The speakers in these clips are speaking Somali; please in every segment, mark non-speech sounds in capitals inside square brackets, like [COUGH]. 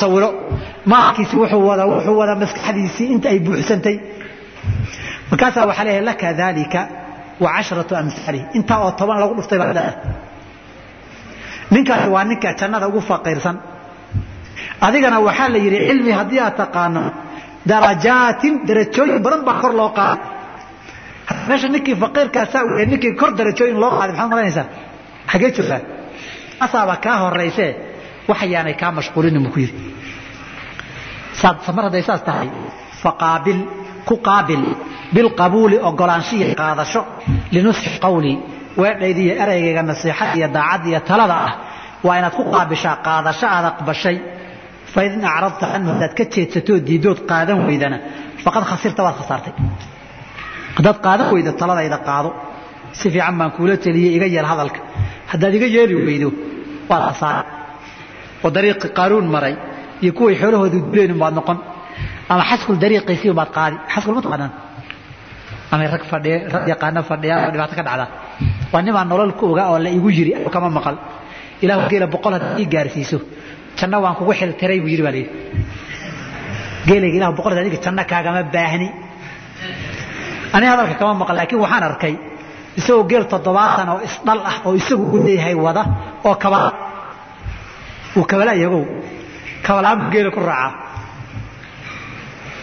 sawiro. Maalkiisi wuxuu wada wuxuu wada maskaxdiisii inta ay buuxsantay. Markaasaa waxaa leeyahay laka dalika wa casharatu amhaalihi intaa oo toban lagu dhuftay baa leedahay ninkaasi waa ninka jannada ugu faqiirsan adigana waxaa la yidhi cilmi haddii aad taqaano darajaatin darajooyin badan baa kor loo qaaday. Meesha ninkii faqiirkaasaa ninkii kor darajooyin loo qaaday maxaad malanaysaa xagee joogtaa asaaba kaa horaysee waxyaanay kaa mashquulinin buu ku yidhi. Hadday saas tahay. Faqaabil ku qaabil bilqabuuli ogolaanshiya qaadasho. Linusxi qawlii weedhaydiiyo ereygayga nasiixada iyo daacadda iyo talada ah. Waa inaad ku qaabishaa qaadasho aad aqbashay. Fain acradta canhu haddaad ka jeedsatoo diidood qaadan weydana faqad khasirta waad khasaartay. Haddaad qaadan weydo taladayda qaado. Si fiican baan kuula teliyey iga yeel hadalka. Haddaad iga yeeli weydo waad khasaara oo dariiqi qaaruun maray iyo kuway xoolahooda duleen baad noqon. Ama xaskul dariiqiisii baad qaadi. Xaskul ma taqaanaan? Ama rag fadhiya rag yaqaano fadhiya oo dhibaato ka dhacda. Waa nimaan nolol ku ogaa oo la igu yiri kama maqal. Ilaahu geela boqol haddaad ii gaarsiiso. Janno waan kugu xiltiray buu yidhi baa layidhi geelayga ilahu boqol adiga janno kaagama baahni. Ani hadalka kama maqal laakiin waxaan arkay isagoo geel toddobaatan oo isdhal ah oo isagu u leeyahay wada oo kabala uu kabala iyagow kabalaan buu geela ku raacaa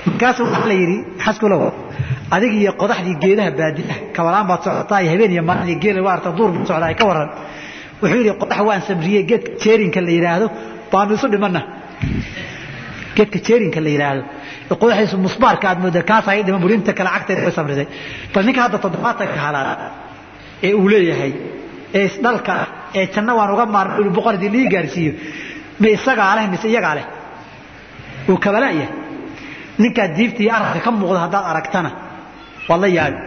markaasuu waxaa la yidhi xaskulow adig iyo qodaxdii geedaha baadiah kabalaan baad socotaa iyo habeen iyo maalin iyo geela waa arta duur buu socdaa ka warran. Wuxuu yidhi qodax waan samriyey geedka jeerinka la yidhaahdo baanu isu dhimanna geedka jeerinka la yidhaahdo qodaxiisu musbaarka aad mooda kaasaa ii dhiman buri inta kale cagteeda way samrisay bal ninka hadda toddobaatanka halaal ee uu leeyahay ee isdhalka ah ee janno waan uga boqor haddii lii gaarsiiyo. Ma isagaa leh mise iyagaa leh uu kabala'yahay ninkaa diibta iyo arabka ka muuqda haddaad aragtana waad la yaabi.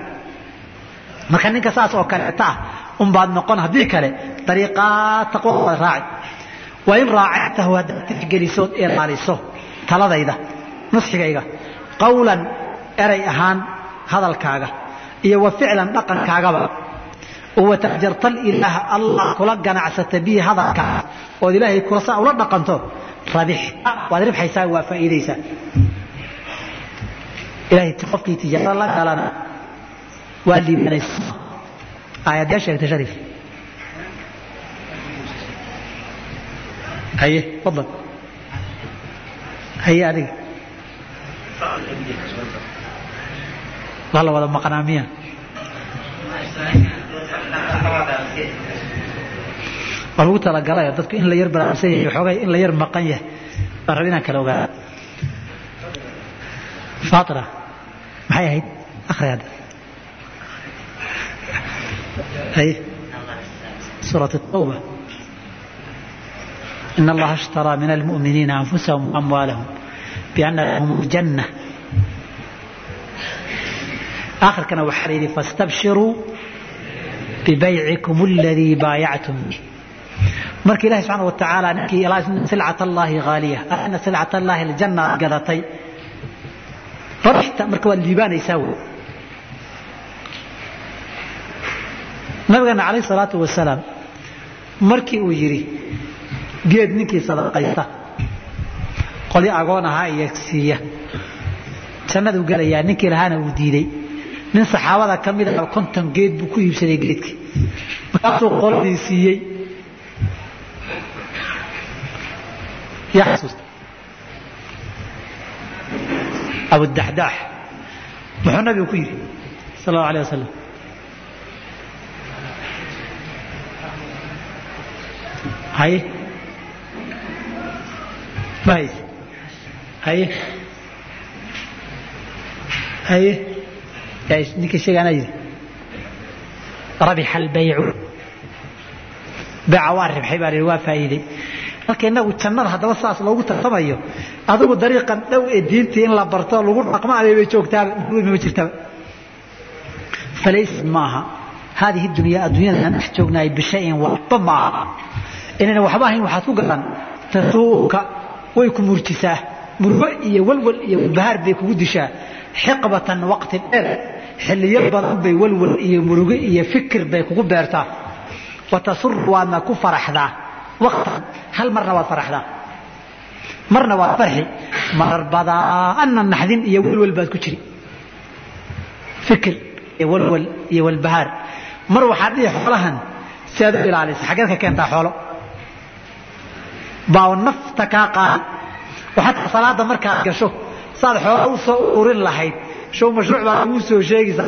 Marka ninka saas oo kaleeta ah unbaad noqon haddii kale dariiqaa taqwadaad raaci. Waa in raacatahu haddaad tixgelisood ilaaliso taladayda nusxigayga qawlan eray ahaan hadalkaaga iyo wa ficlan dhaqankaagaba oo watajarta ilaaha allah kula ganacsata bihi hadalkaaga ood ilaahay kula saa ula dhaqanto waad ribxaysaa waa faa'iidaysaa ilaahay qofkii tijaaro la galana waa liibanaysa aayadee sheegtay shariif haye fadlan haye adiga waa la wada maqnaa miya waa lagu dadku in la yar balaarsan yahay xoogaa in la yar maqan yahay. Baan raba inaan kala ogaada faatira maxay ahayd akhri hadda hay suurat tawba إن الله اشترى من المؤمنين أنفسهم وأموالهم بأن لهم الجنة آخر كان وحريري فاستبشروا bibaycikum اladii baayactum marka ilahi subxaana watacaala silcat allaahi haaliya ana silcat allaahi aljanna aad gadatay marka waad liibaanaysaa w nabigeena calayh salaatu wasalaam markii uu yidhi geed ninkii sadaqaysta qolyo agoon ahaa iyo siiya jannaduu gelayaa ninkii lahaana uu diiday nin saxaabada ka mid a konton geed buu ku iibsaday geedkii markaasuu qoladii siiyey. Abudaxdaax muxuu nabigu ku yidhi? Sal allahu alayh wasalam haye. Ma hayse haye. Haye ninkii sheegaana yidhi rabixa albaycu beeca waa ribxay baa waa faa'iiday. Marka inagu jannada haddaba saas loogu tartamayo adigu dariiqan dhow ee diintii in la barto lagu dhaqmo abeybay joogtaaba ma jirtaba falays maaha. Haadihi dunya adduunyada aan dhex joognahay bishayin waxba ma aha inayna waxba ahayn waxaad ku garan. Tasuuka way ku murjisaa. Murgo iyo walwal iyo bahaar bay kugu dishaa. Xiqbatan waqti dheer xilliyo badan bay walwal iyo murugo iyo fikir bay kugu beertaa. Watasur waadna ku faraxdaa? Waqtan hal marna waad faraxdaa? Marna waa farxi. Marar badaana naxdin iyo welwel baad ku jiri. Fikir iyo walwal iyo walbahaar. Mar waxaad dhihi xoolahan si aad u ilaalisa xaggeed ka keentaa xoolo? Baa nafta kaa qaadi xataa salaada markaad gasho saad xoolo u soo ururin lahayd show mashruuc baa laguu soo sheegaysa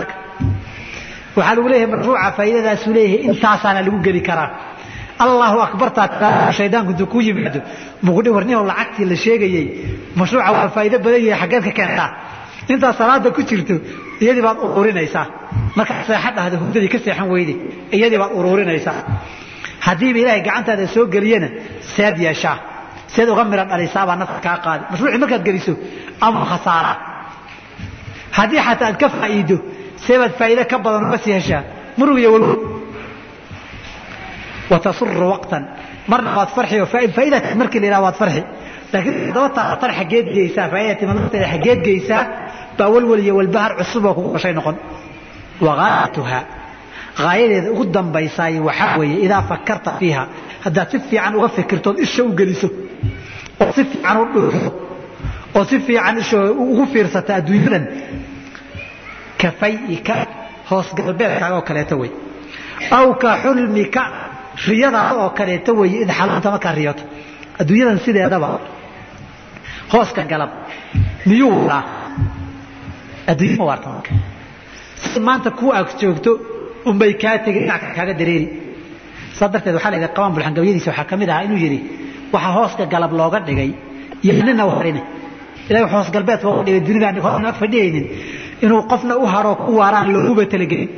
waxaa lagu leeyahay mashruuca faa'iidadaasuu leeyahay intaasaana lagu geli karaa allahu akbartaa shaydaanku intuu kuu yimaado mugudhi warnihow lacagtii la sheegayey mashruuca waa faa'iido badan yahay xaggeed ka keentaa intaad salaada ku jirto iyadii baad ururinaysaa markaad seexad dhahdo hurdadii ka seexan weyde iyadii baad ururinaysaa haddiiba ilaahay gacantaada soo geliyana seed yeeshaa seed uga midhan dhalisaabaa nafta kaa qaadi mashruucii markaad geliso ama khasaara haddii xataa aad ka faa'iido seebaad faa'iide ka badan uga sii heshaa. Murug iyo walwal watasuru waqtan. Marna waad farxi oo faa'iidati markii la yidhaha waad farxi. Laakiin haddaba taatan xaggeed geysaa faa'iidati marteeda xaggeed geysaa baa walwal iyo walbahar cusub oo kugu dhashay noqon. Wagaayatuha gaayadeeda ugu dambaysaay waxaa weeye idaa fakarta fiiha. Haddaad si fiican uga fikirtood isha u geliso. Oo si fiican u dhuuxdo oo si fiican ugu fiirsata adduunyadan ka fay'ika hoos galbeedkaaga oo kaleeto wey. Aw ka xulmika riyadaada oo kaleeto weeye id xalunta markaa riyoto. Adduunyadan sideedaba hooska galab. Miyuu waraa? Adduunya ma waarta marka. Si maanta kuu ag joogto unbay kaa tegin dhinac kaaga dareeri. Saa darteed waxaa la yidhi qabaan bulxangabiyadiisa waxaa ka mid ahaa inuu yidhi waxaa hooska galab looga dhigay iyo nina warine ilahay hoos galbeed looga dhigay dunidaan hoosna fadhiyaynin. Inuu qofna u haro ku waaraan looguba talagelin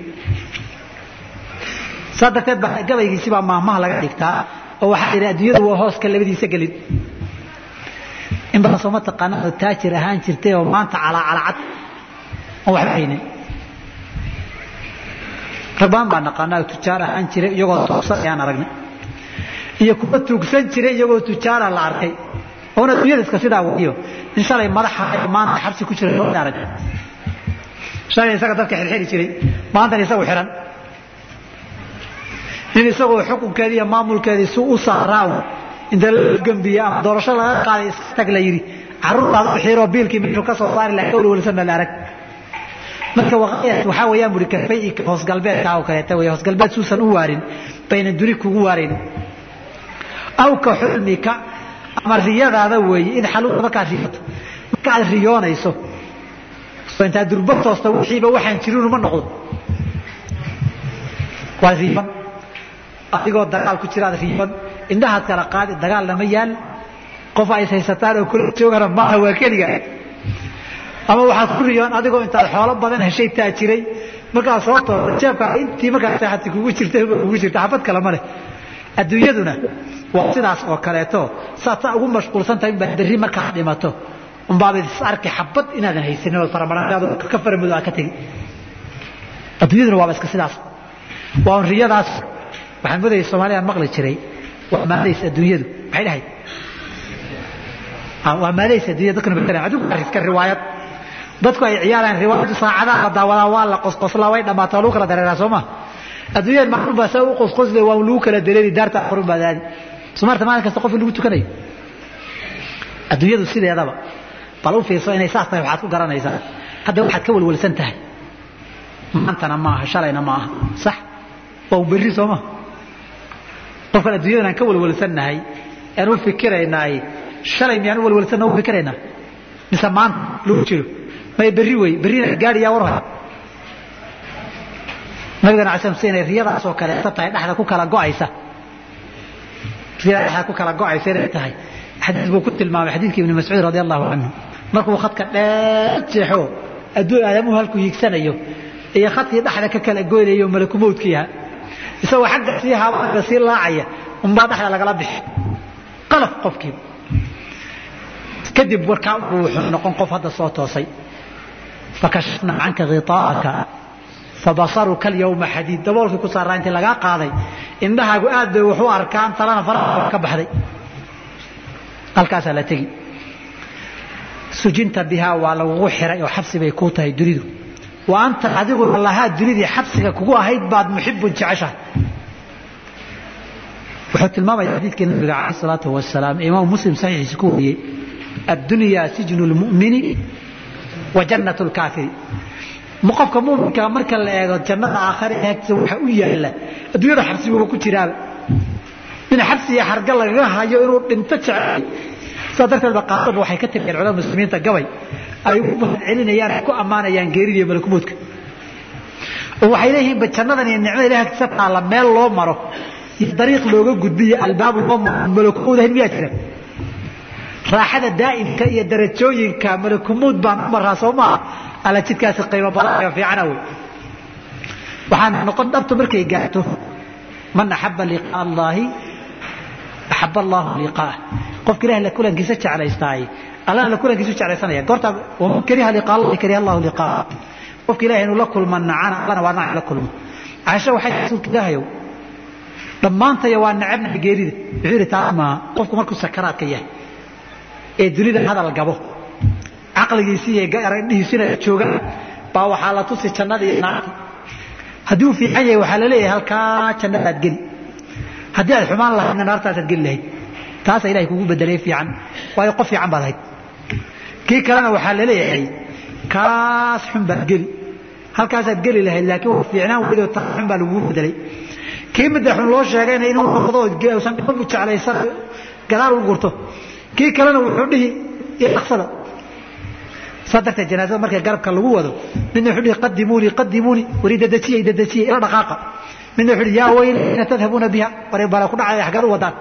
saa darteed baa gabaygiisi baa maahmaha laga dhigtaa oo waxaa yidhi adduunyadu waa hooska labadiisa gelin. In badan soo ma taqaana oo taajir ahaan jirtay oo maanta calaacalacad oon waxba haynin. Rag badan baa naqaanaa tujaar ahaan jiray iyagoo tuugsan ayaan aragnay. Iyo kuwa tuugsan jiray iyagoo tujaara la arkay. Oona adduunyada iska sidaa wadiyo in shalay madaxa maanta xabsi ku jira loo arag shalay isaga dadka xirxiri jiray. Maantana isagu xiran. Nin isagoo xukunkeedii iyo maamulkeedii su u saaraaw inta la gambiye ama doorasho laga qaaday istag la yidhi carruurtaad u xiiroo biilkii meeshuu ka soo saari lahaa kawlwalsan baa la arag. Marka waqayat waxaa weeyaan buri kafay hoos galbeedka oo kaleeta wey hoos galbeed suusan u waarin bayna duni kugu waarayn aw ka xulmika ama riyadaada weeye in xaluuda markaad riyoto markaad riyoonayso intaa durba toosta wixiiba waxaan jirin uma noqdo. Waa riiban. Adigoo dagaal ku jiraad riiban. Indhahaad kala qaadi dagaal lama yaal. Qof ay haysataan oo kula joogana maaha waa keliga. Ama waxaad ku riyoon adigoo intaad xoolo badan heshay taajiray. Markaad soo toorta jeebka intii markaa seexati kugu jirta kugu jirta. Xabad kale ma leh. Adduunyaduna waa sidaas oo kaleeto saad saa ugu mashquulsan tahay inbaad berri markaad dhimato unbaabad is arki xabad inaadan haysanin oo faramaranaad ka faramado aa ka tegi. Adduunyaduna waaba iska sidaas. Waa un riyadaas waxaan moodayay soomaaliyaan maqli jiray. Waa maadays adduunyadu. Maxay dhahayd waa maadays adduunyada. Dadkuna matalan adigu iska riwaayad. Dadku ay ciyaaraan riwaayadu saacadaha la daawadaa waa la qosqoslaa way dhammaataa lagu kala dareeraa soo ma? Adduunyada macluum baa saa u qosqosle waa lagu kala dareeri daarta qorun baad aadi somaarta maalin kasta qof in lagu tukanayo adduunyadu sideedaba bal u fiirso inay saas tahay waxaad ku garanaysaa. Hadda waxaad ka walwalsan tahay. Maantana ma aha shalayna ma aha. Sax? Waa berri soo ma qofkan adduunyadan aan ka walwalsannahay aan u fikiraynaay shalay miyaan u walwalsanna u fikiraynaa mise maanta lagu jiro? May berri wey? Berrina gaadhiyaa warhay nabigana ala sl inay riyadaas oo kaleeto tahay dhexda ku kala go'aysa dhexda ku kala go'aysa inay tahay. Xadiis buu ku tilmaamay xadiidkii ibni mascuud radi allahu canhu markuu khadka dheer jeexo adduun aadamuhu halkuu hiigsanayo iyo khadkii dhexda ka kala goynayo malakumowdkiiha isagoo xagga sii habaga sii laacaya unbaa dhexda lagala bixi. Qalaf qofkii. Kadib warkaa wuxuu noqon qof hadda soo toosay. Fakashafna canka khiطaa'aka fabasaruka alyawma xadiid daboolkii ku saaraa intii lagaa qaaday indhahaagu aad bay wax arkaan talana faraha ka baxday halkaasaa la tegi sujinta bihaa waa lagugu xiray oo xabsi bay kuu tahay dunidu wa anta adiguna lahaa dunidii xabsiga kugu ahayd baad muxibun jeceshahay wuxuu tilmaamaya xadiidkii nabiga calayh salaatu wasalaam imaam muslim saxiixiisa ku wariyey addunyaa sijnu lmu'mini wa jannatu lkaafiri qofka muminka marka la eego jannada aakhare eegta waxa u yaalla adduunyada xabsiguba ku jiraaba in xabsi iyo xarga lagaga hayo inuu dhinto jecel. Saa darteed ba qaasaba waxay ka tiriyeen culamada muslimiinta gabay. Ay ugu mahad celinayaan ay ku ammaanayaan geerida iyo malakumoodka oo waxay leeyihiin ba jannadan iyo nicmada ilaah agtiisa taalla meel loo maro. Iyo dariiq looga gudbiyo albaab loo maro malakumoodahayn miyaa jira raaxada daa'imka iyo darajooyinka malakumood baan u maraa soo maaha alla jidkaasi qiimo badan fiicana wey. Waxaan noqon dhabtu markay gaarto man axaba liqaa allaahi axaba allaahu liqaah. Qofka ilahi la kulankiisa jeclaystaay allana la kulankiisu jeclaysanaya goorta waman kariha liqaa allahi kariha allahu liqaah. Qofka ilahi inuu la kulma nacana allana waa nac la kulmo. Caisha waxay rasuulka ilaahayow dhammaantaya waa necabna geerida wuxuu yidhi taas maaha qofku markuu sakaraadka yahay ee dunida hadal gabo caqligiisii iyo indhihiisina joogaan baa waxaa la tusi jannada iyo naarta haddii uu fiican yahay waxaa la leeyahay halkaa jannadaad geli. Haddii aad xumaan lahaydna naartaasaad geli lahayd taasa ilahay kugu bedelay fiican waayo qof fiican baad ahayd kii kalena waxaa la leeyahay kaas xun baad geli. Halkaasaad geli lahayd laakiin fiicnaan weydo taa xun baa lagugu bedelay kii midda xun loo sheegayna inuu noqdo usan u jeclaysan gadaal u gurto. Kii kalena wuxuu dhihi dhaqsada saa darteed janaazada marka garabka lagu wado midna wuxuu dhihi qadimuunii qadimuunii wari dadajiyey dadajiyey ila dhaqaaqa. Midna wuxuu dhihi yaa weyli ina tadhabuuna biha. Bari bala ku dhacaya xagad u wadaan.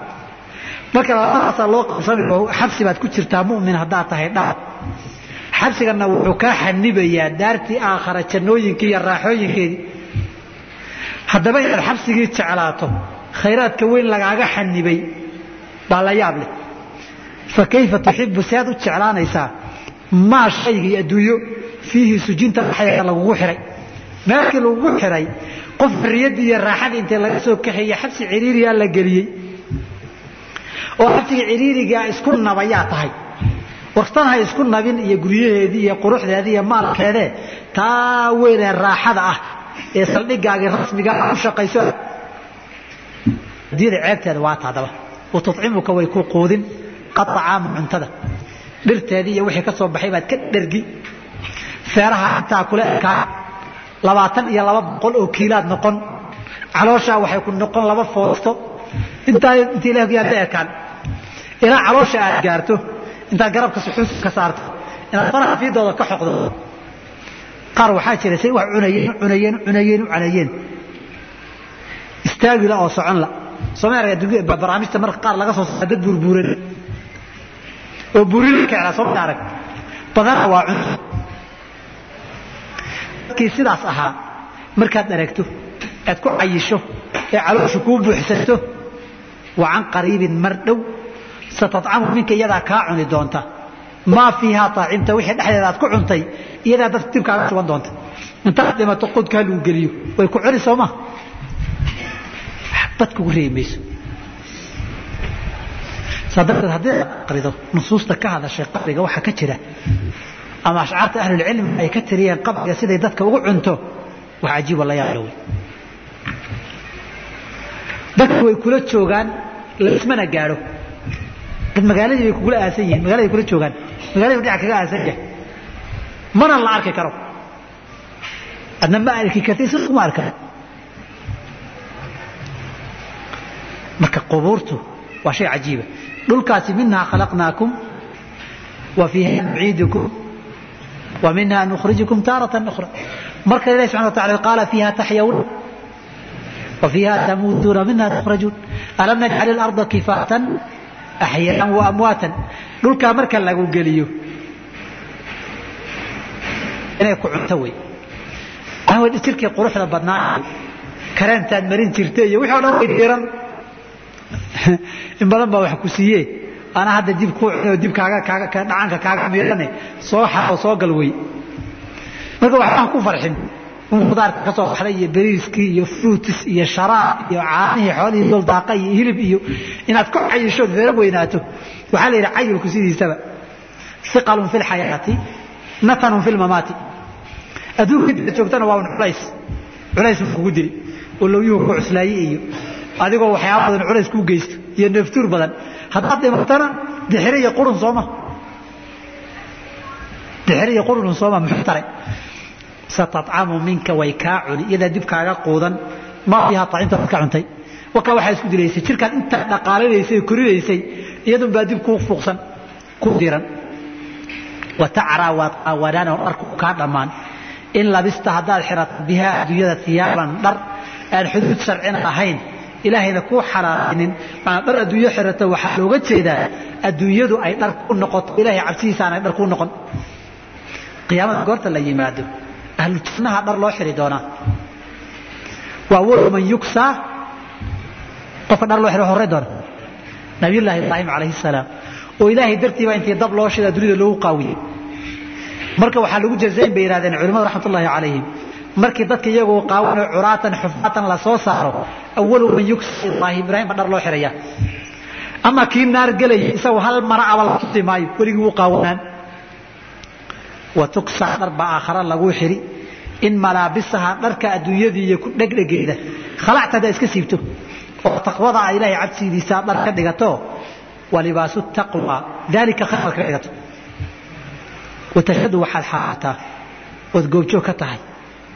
Marka labadaasaa loo qabsami oo xabsi baad ku jirtaa mu'min haddaad tahay dhaqan xabsigana wuxuu kaa xanibayaa daartii aakhara jannooyinkii iyo raaxooyinkeedii. Haddaba inaad xabsigii jeclaato khayraadka weyn lagaaga xanibay baa la yaab leh. Fa kayfa tuxibu si aad u jeclaanaysaa maa shaygii adduunyo fiihi sujinta dhexdeeda lagugu xihay meelkii lagugu xihay qof xorriyaddii iyo raaxadii intee laga soo kaxeeye xabsi ciriiriyaa la geliyey. Oo xabsiga ciriirigaa isku nabayaa tahay. Wartan ha isku nabin iyo guryaheedii iyo quruxdeedii iyo maalkeedee taa weynee raaxada ah ee saldhigaagii rasmiga u shaqayso. Adiyada ceebteeda waa taadaba. Wa tucimuka way ku quudin qaacaamu cuntada dhirteedii iyo wixii ka soo baxay baad ka dhergi feeraha intaa kula ekaa. Labaatan iyo laba boqol oo kiilaad noqon. Calooshaa waxay ku noqon laba foosto. Intaa inta ilah yaada ekaan. Ilaa caloosha aad gaarto intaad garabka suxuus ka saarto inaad faraha fiidooda ka xoqdo. Qaar waxaa jira say wax cunayeen cunayeen cunayeen cunayeen. Istaagila oo socon la. Soomaaliya barnaamijta marka qaar laga soo saaray dad burburan oo burin ka cala soo arag badan waa cunto kii sidaas ahaa markaad aragto aad ku cayisho ee calooshu kuu buuxsato waa can qariibin mar dhow. Satadcamu minka iyadaa kaa cuni doonta. Maa fiihaa taacimta wixii dhexdeeda aad ku cuntay iyadaa dadka dibkaaga suban doonta. Intaad dhimato qodkaa lagu geliyo way ku cuni sooma bad kugu reebi mayso saa darteed haddii aqrido nusuusta ka hadashay qabriga waxaa ka jira. Ama ashcaarta ahlulcilmi ay ka tiriyeen qabriga siday dadka ugu cunto wax cajiiba la yaab wey dadku way kula joogaan laismana gaadho. Dad magaaladii bay kugula aasan yihiin magaladay kula joogaan. Magaaladii dhinac kaga aasan yahay. Mana la arki karo. Adna ma arki kartay si kuma arka. Marka qubuurtu waa shay cajiiba dhulkaasi minhaa khalaqnaakum wa fiiha nuciidukum wa minha nukhrijukum taaratan ukhra. Marka ilahi subxana wa tacala qaala fiiha taxyawun wa fiiha tamuutuuna minha tukhrajuun. Alam najcal ilarda kifaatan axyaaan wa amwaatan? Dhulkaa marka lagu geliyo inay ku cunto wey jirkii quruxda badnaa kareentaad marin jirta iyo wixii o dhan way diran [LAUGHS] in badan baa wax ku siiye ana hadda dib ku dib dhacanka kaaga miirane soo xaqo soo gal wey marka waxaan ku farxin in khudaarka ka soo baxday iyo bariiskii iyo fruitis iyo sharaab iyo caanihii xoolihii doldaaqa iyo hilib iyo inaad ku cayishood feero weynaato waxaa la yidhi cayilku sidiisaba. Iqalun fi lxayaati natanun fi lmamaati adduunka joogtana waa un culays. Culays kugu diri oo lowyuhu ku cuslaaye iyo adigoo waxyaaba badan culays kuu geysto iyo neeftuur badan. Haddaad dhimatana dixire iyo qurun sooma. Dixiriya qurun sooma muxuu taray? Satadcamu minka way kaa cuni iyadaa dib kaaga quudan. Ma fiiha tacinta ka cuntay? Wakaa waxaa isku dilaysay jirkaad intaa dhaqaalinaysay korinaysay iyadun baa dib kuu fuuqsan ku diran wa tacraa waad qaawanaan oo dharku kaa dhammaan. In labista haddaad xirato bihaa adduunyada iyaaban dhar aan xuduud sharcina ahayn ilaahayna kuu xalaalainin maaa dhar adduunyo xirata waxaa looga jeedaa adduunyadu ay dhar ku noqoto. Ilaahay cabsihiisaan ay dhar kuu noqon. Qiyaamada goorta la yimaado ahlu jannaha dhar loo xiri doonaa. Waa awalu man yugsaa qofka dhar loo xiro horey doona nabiyullaahi ibraahim calayhi salaam. Oo ilaahay dartiiba intii dab loo shida dunida loogu qaawiyey. Marka waxaa lagu jazayn bay yidhahdeen culimadu raxmatullaahi calayhim markii dadka iyagoo qaawan curaatan xufaatan la soo saaro awalu man yugsa ibraahim ibraahim baa dhar loo xiraya. Ama kii naar gelaya isagoo hal mara aba la tusi maayo weligii wuu qaawanaan wa tuksaa dhar baa aakhara laguu xiri. In malaabisaha dharka adduunyadii iyo ku dhegdhegeeda khalacta haddaa iska siibto. Oo taqwada a ilaahay cabsidiisaa dhar ka dhigato. Wa libaasu taqwa daalika khayr ka dhigato. Watashhadu waxaad xaaqataa ood goobjoog ka tahay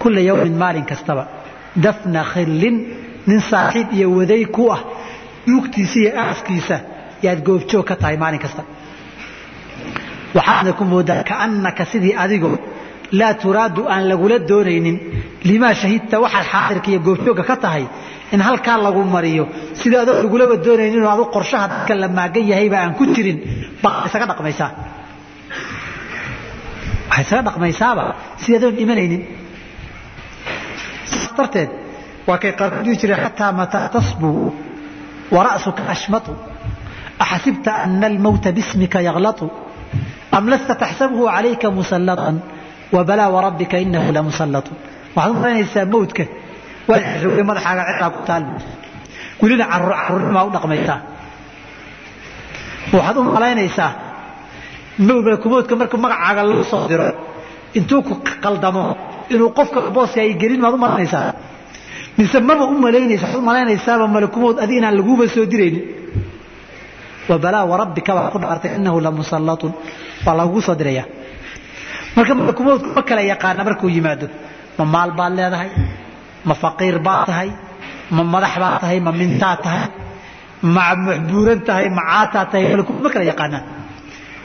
kulla yawmin maalin kastaba dafna khillin nin saaxiib iyo waday ku ah duugtiisa iyo aaskiisa yaad goobjoog ka tahay maalin kasta waxaadna ku moodaa kaannaka sidii adigoo laa turaadu aan lagula doonaynin limaa shahidta waxaad xaadirka iyo goobjoogga ka tahay in halkaa lagu mariyo sidii adoo lagulaba doonaynin oo adu qorshaha dadka la maagan yahayba aan ku jirin baa isaga dhaqmaysaa waxay isaga dhaqmaysaaba sidii adoon imanaynin darteed waa kay qaarkood dhihi jireen xataa mataa tasbuu wara'suka ashmatu. Axasibta ana almowta bismika yaklatu am lasta taxsabuhu calayka musallatan? Wabalaa warabbika inahu lamusallatu waxaad u mowdka waa madaxaaga ciraa ku taal. Welina caruurnimaa u dhaqmaysaa. Waxaad u malaynaysaa malakumoodka markuu magacaaga lagu soo diro intuu ku qaldamo inuu qofka booska ay gelin maad u malaynaysaa mise maba u malaynaysa waxaad u malaynaysaaba malakumood adi inaan laguuba soo diraynin. Wabalaa warabbika baa ku dhaartay inahu lamusallatun waa lagugu soo diraya. Marka malakumoodku ma kala yaqaana markuu yimaado. Ma maal baad leedahay ma faqiir baad tahay ma madax baad tahay ma mintaad tahay ma buuran tahay ma caataa tahay malakumood ma kala yaqaanaan.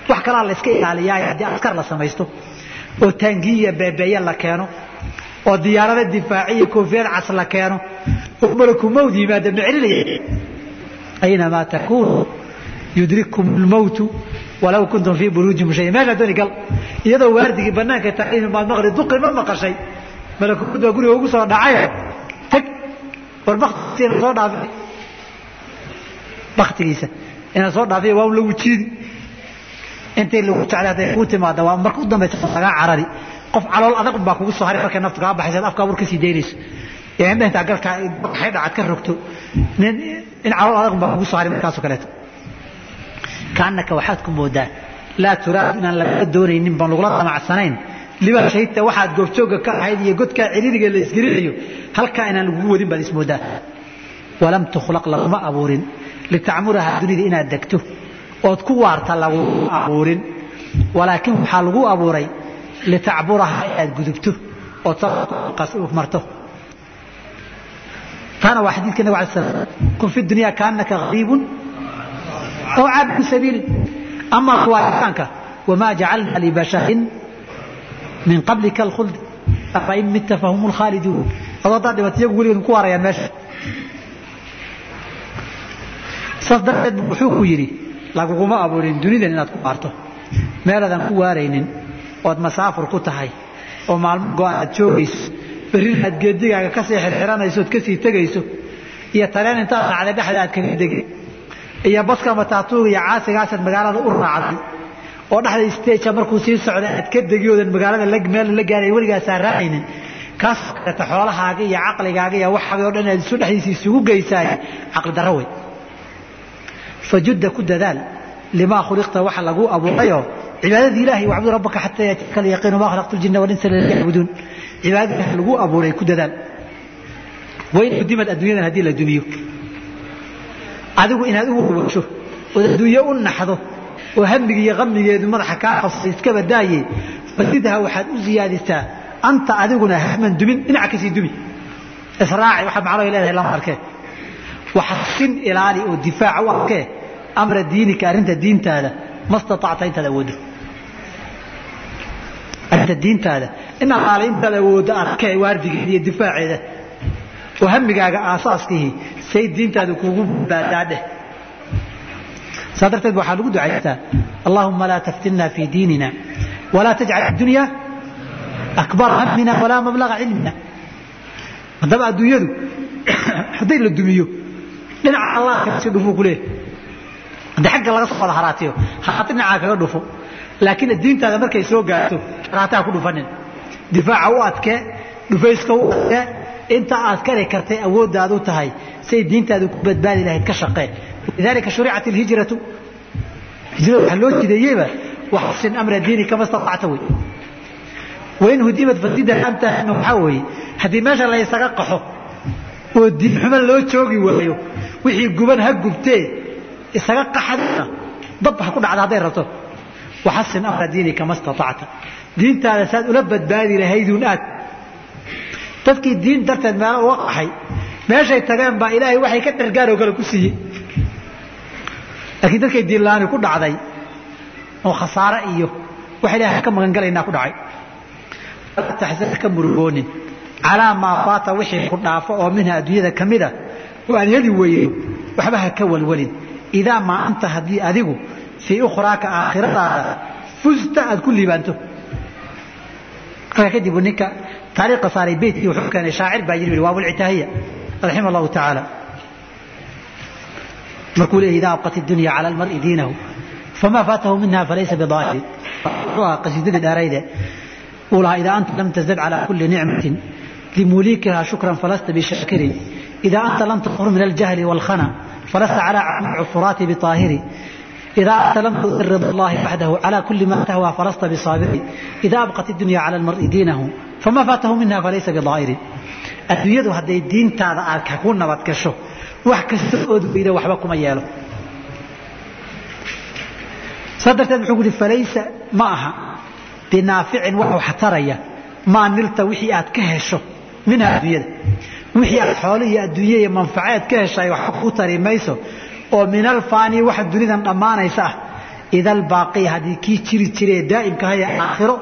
Wax kalaa la iska ilaaliyaa haddii askar la samaysto oo taangiya beebeeye la keeno oo diyaarada difaaciya koofiyad cas la keeno oo malakumowd yimaada ma celinaya aynamaa takuunu yudrikkum lmowtu walow kuntum fii buruuji mushay meeshaa dooni gal iyadoo waardigii banaanka taain baad maqli duqi ma maqashay. Malakumowd baa guriga ugu soo dhacayo tag war baktigiisa soo dhaafi baktigiisa inaa soo dhaafiya waa un lagu jiidi intay lagu jeclay hadday kuu timaada waa marka u dambaysa lagaa carari. Qof calool adag baa kugu soo haray markay naftu kaa baxaysa afkaa war ka sii daynayso ee indha intaa ka rogto nin in calool adag baa kugu soo haray markaasoo kaleeto. Kaannaka waxaad ku moodaa laa turaadu inaan lagala doonaynin baan lagula damacsanayn limaa shahidta waxaad goobjoogga ka ahayd iyo godkaa ciriiriga la isgelinayo halkaa inaan lagugu wadin baad ismoodaa walam tukhlaq laguma abuurin litacmuraha dunida inaad degto ood ku waarta lagu abuurin. Walaakin waxaa lagu abuuray litacburaha inaad gudubto ood marto. Taana waa xadiidka nabig alay slam kun fi dunya kaanaka gariibun aw caabidu sabiilin ama kuwaanka wamaa jacalna libasharin min qablika alkhuld. Afain mitta fahum lkhaaliduun adoo haddaad dhimato iyagu weligood ku waarayaan meesha. Saas darteed wuxuu ku yidhi laguguma abuurin dunidan inaad ku waarto meeladan ku waaraynin ood masaafur ku tahay oo maalmo go-an aad joogayso berrin aad geedigaaga ka sii xirxiranayso ka sii tegayso iyo tareen intaad raacday dhexda aad kaga degi iyo baska mataatuuga iyo caasigaasaad magaalada u raacday oo dhexda stagea markuu sii socday aad ka degi oodan magaalada meel la gaaray weligaasaa raacaynin. Kaas xoolahaaga iyo caqligaaga iyo waxaaga o dhan aad isu dhexdiisa isugu geysaay caqli darro wey fajudda ku dadaal limaa khuliqta waxa lagu abuurayoo cibaadadii ilahay wacbud rabbaka xataa yatika alyaqiinu ma khalaqtu ljinna walinsa ila yacbuduun cibaadada ilahi lagu abuuray ku dadaal wain qudimad adduunyadan haddii la dumiyo adigu inaad ugu ruwasho ood adduunye u naxdo oo hamigi iyo qamigeedu madaxa kaa qabsay iska badaaye fazidha waxaad u ziyaadisaa anta adiguna hahman dumin dhinaca ka sii dumi israaci waxaad macnaha leedahay lama arkee waxsin ilaali oo difaaca u arkee amra diinika arrinta diintaada ma statacta intaad awooddo arrinta diintaada in allaale intaad awooddo arkee waardigeeda iyo difaaceeda. Oo hamigaaga aasaaskihii say diintaada kuugu baadaadheh saa darteed waxaa lagu ducaystaa allahuma laa taftinna fii diinina walaa tajcal addunya akbar hamina walaa mablaga cilmina. Haddaba adduunyadu [COUGHS] hadday la dumiyo dhinaca allah kasi dhufuu ku leeyahy haddii xagga laga soo wada haraatiyo haraati dhinacaa kaga dhufo. Laakiin diintaada markay soo gaarto haraataa ku dhufanin. Difaaca u adkee dhufayska u adkee inta aad kari kartay awooddaadu tahay say diintaadu ku badbaadi lahayd ka shaqee lidalika shuricat alhijratu. Hijrada waxaa loo jideeyeyba waxsin amra diini kama istatacta wey. Wain hudimad fasida anta waxaa weeye haddii meesha la ysaga qaxo oo diinxumo loo joogi waayo wixii guban ha gubtee isaga qaxadna dab ha ku dhacda hadday rabto waxasin amra diini kama istatacta. Diintaada saad ula badbaadi lahayduun aad. Dadkii diin darteed meelo uga qaxay. Meeshay tageen baa ilaahay waxay ka dhergaaroo kale ku siiyey. Laakiin dadkay diinlaani ku dhacday oo khasaare iyo wax ilaahay ka magan ku dhacay. Taxsan ka murugoonin calaa maa faata wixii ku dhaafo oo minha adduunyada ka mida oo aan heli weyno waxba ha ka walwalin idaa maa anta haddii adigu fii ukhraaka aakhiradaada fusta aad ku liibaanto markaa kadib ninka taariikha saaray beytkii wuxuu keenay shaacir baa yiri waabulcitaahiya raxima allahu tacaala markuu leeyahy idaa abqat iddunya cala almar'i diinahu famaa faatahu minha falaysa bidaahiri wuxuu ahaa qasiidadii dheerayde uu lahaa idaa anta lam tazad cala kulli nicmatin limuliikiha shukran falasta bishakirin idaa anta lam taqhur min aljahli waalkhana falasta cala cufuraati biطaahiri إذا أنت لم تؤثر رضا الله وحده على كل ما تهوى فلست بصابر إذا أبقت الدنيا على المرء دينه فما فاته منها فليس بضائر adduunyadu hadday diintaada aad ku nabad gasho wax kasta ood weyda waxba kuma yeelo saa darteed wuxuu kuhi falaysa ma aha binaaficin wax wax taraya maa nilta wixii aad ka hesho minha adduunyada wixii aad xoolo iyo adduunye iyo manfaceed ka heshay waxba ku tari oo min alfaani waxa dunidan dhammaanaysa ah ida albaaqi haddii kii jiri jiree daa'imka haya aakhiro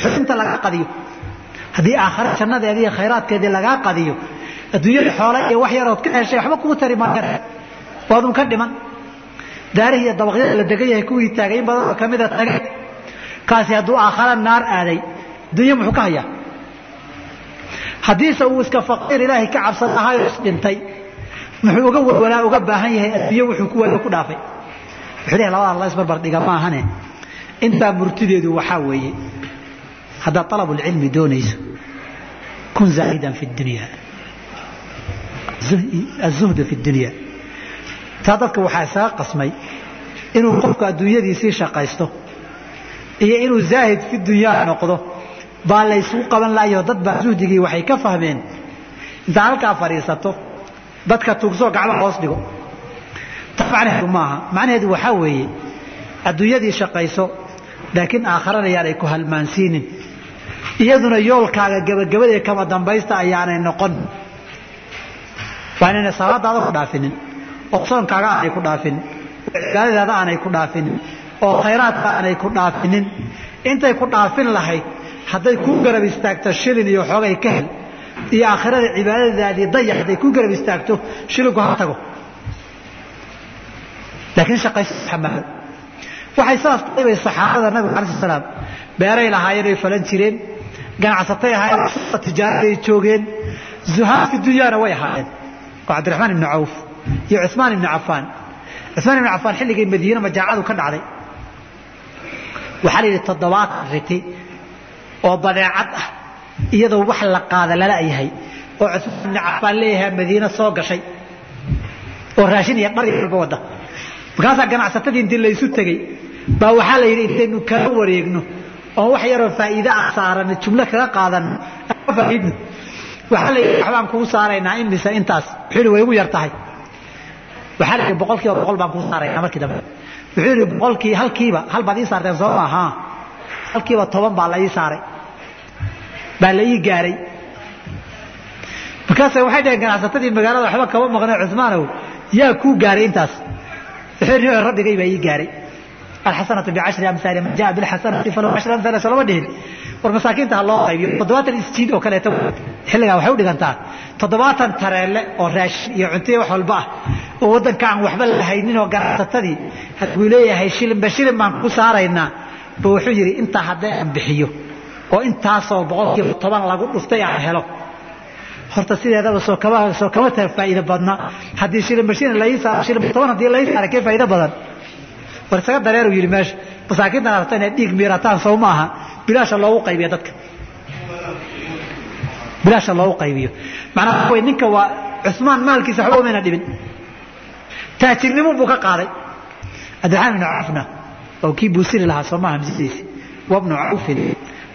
xubinta laga qadiyo haddii aakhiro jannadeeda iyo khayraadkeedii lagaa qadiyo adduunyada xoole iyo wax yarood ka heshay waxba kugu tari waadun ka dhiman. Daarihii iyo dabaqyada la degan yahay kuwii taagay in badan oo ka mida tagay kaasi hadduu aakhara naar aaday adduunya muxuu ka hayaa haddiise uu iska faqiir ilaahay ka cabsan ahaayo isdhintay. Muxuu uga walwalaa uga baahan yahay adduunyo wuxuu ku ku dhaafay. Wuxuu leeyahay labadan la isbarbar dhiga maahane. Intaa murtideedu waxaa weeye haddaad alabulcilmi doonayso kun zaahidan fi dunya. Azuhda fi dunya. Taa dadka waxaa isaga qasmay inuu qofku adduunyadiisii shaqaysto iyo inuu zaahid fi dunyaa noqdo baa laysugu qaban lahayo dad baa zuhdigii waxay ka fahmeen intaa halkaa fadhiisato dadka tuugsoo gacmo hoos dhigo. Maaha macnaheedu waxaa weeye adduunyadii shaqayso laakiin aakharana yaanay ku halmaansiinin. Iyaduna yoolkaaga gebagabadee kama dambaysta ayaanay noqon. Waa salaadaada ku dhaafinin oo aanay ku dhaafinin cibaadadaada aanay ku dhaafinin oo khayraadka aanay ku dhaafinin. Intay ku dhaafin lahayd hadday kuu garab istaagto shilin iyo xoogay ka hel iyo aakhirada cibaadadaadii dayax hadday kuu garab istaagto shilinku ha tago. Laakiin shaqayso xamaalo waxay saas tahay saxaabada nabiga alayhi salaam beeray lahaayeen ay falan jireen ganacsatay ahaayeen tijaaraday joogeen zuhaad fi dunyaana way ahaayeen oo cabdiraxmaan ibni cawf iyo cusmaan ibni cafaan. Cusmaan ibni cafaan xilligii madiine majaacadu ka dhacday. Waxaa la yidhi toddobaatan riti oo badeecad ah iyadoo wax la qaada lala yahay oo cusmaan ibni cafaan leeyahay madiine soo gashay oo raashin iyo dhar walba wadda markaasaa ganacsatadii intii laysu tegey baa waxaa la yidhi intaynu kala wareegno oon wax yaroo faa'iide ah saarano jumlo kaga qaadano ka faa'iidno waxaa la yidhi waxbaan kugu saaraynaa imise intaas wuxuu yidhi way igu yar tahay. Waxaa la yidhi boqolkiiba boqol baan kuu saaraynaa markii dambe. Wuxuu yidhi boqolkii halkiiba hal baad ii saarteen soo maaha. Halkiiba toban baa la ii saaray baa la ii gaaray. Markaasa waxay dhaheen ganacsatadii magaalada waxba kama maqnay cusmaanow yaa kuu gaaray intaas. Wuxuu rabbigay baa ii gaaray. Alxasanatu bicashri amhaali man jaa bilxasanati falahu cashru amhaali solama dhihin. War masaakiinta ha loo qaybiyo. Toddobaatan isjiid oo kaleeto xilligaa waxay u dhigantaa toddobaatan tareelle oo raashin iyo cuntiyo wax walba ah oo waddanka aan waxba lahaynin oo ganacsatadii hadduu leeyahay shilinba shilin baan ku saaraynaa. Ba wuxuu yidhi intaa haddii aan bixiyo oo intaasoo boqolkiiba toban lagu dhuftay aan helo. Horta sideedaba soo kama soo kama tar faa'iido badna. Haddii shilinba shilin la shilinba toban haddii la ii saaro kee faa'iido badan. War isaga dareeru yidhi meesha masaakiintan rabta inay dhiig miirataan sow ma aha. Bilaasha loogu qaybiyo dadka. Bilaasha loogu qaybiyo. Macnaha waxa wey ninka waa cusmaan maalkiisa waxba umayna dhibin. Taajirnimo buu ka qaaday. Cabdiraxmaan ibnu cafna oo kii buusiri lahaa soo maaha misidiisi wabnu cawfin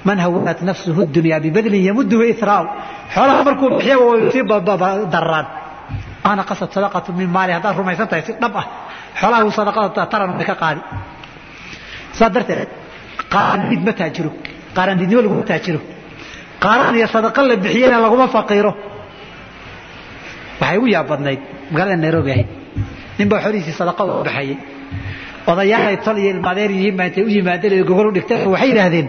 man hawanat nafsuhu dunya bibadlin yamuduhu iraau xoolaha markuu bixiyaba way sii dararaan ana qasad sadaqatu min maali haddaad rumaysan tahay si dhab ah. Xoolaha uu sadaqada taran bay ka qaadi. Saa darteed qaarandid ma taajiro. Qaarandidnimo laguma taajiro. Qaaran iyo sadaqa la bixiyena laguma faqiiro. Waxay ugu yaab badnayd. Magaalada nairobi ahayd. Nin baa xoolihiisii sadaqa u baxayay. Odayaalay tol iyo ilmaadeer yihiin baa intay u yimaadeen oo gogol u dhigteen. Waxay yidhaahdeen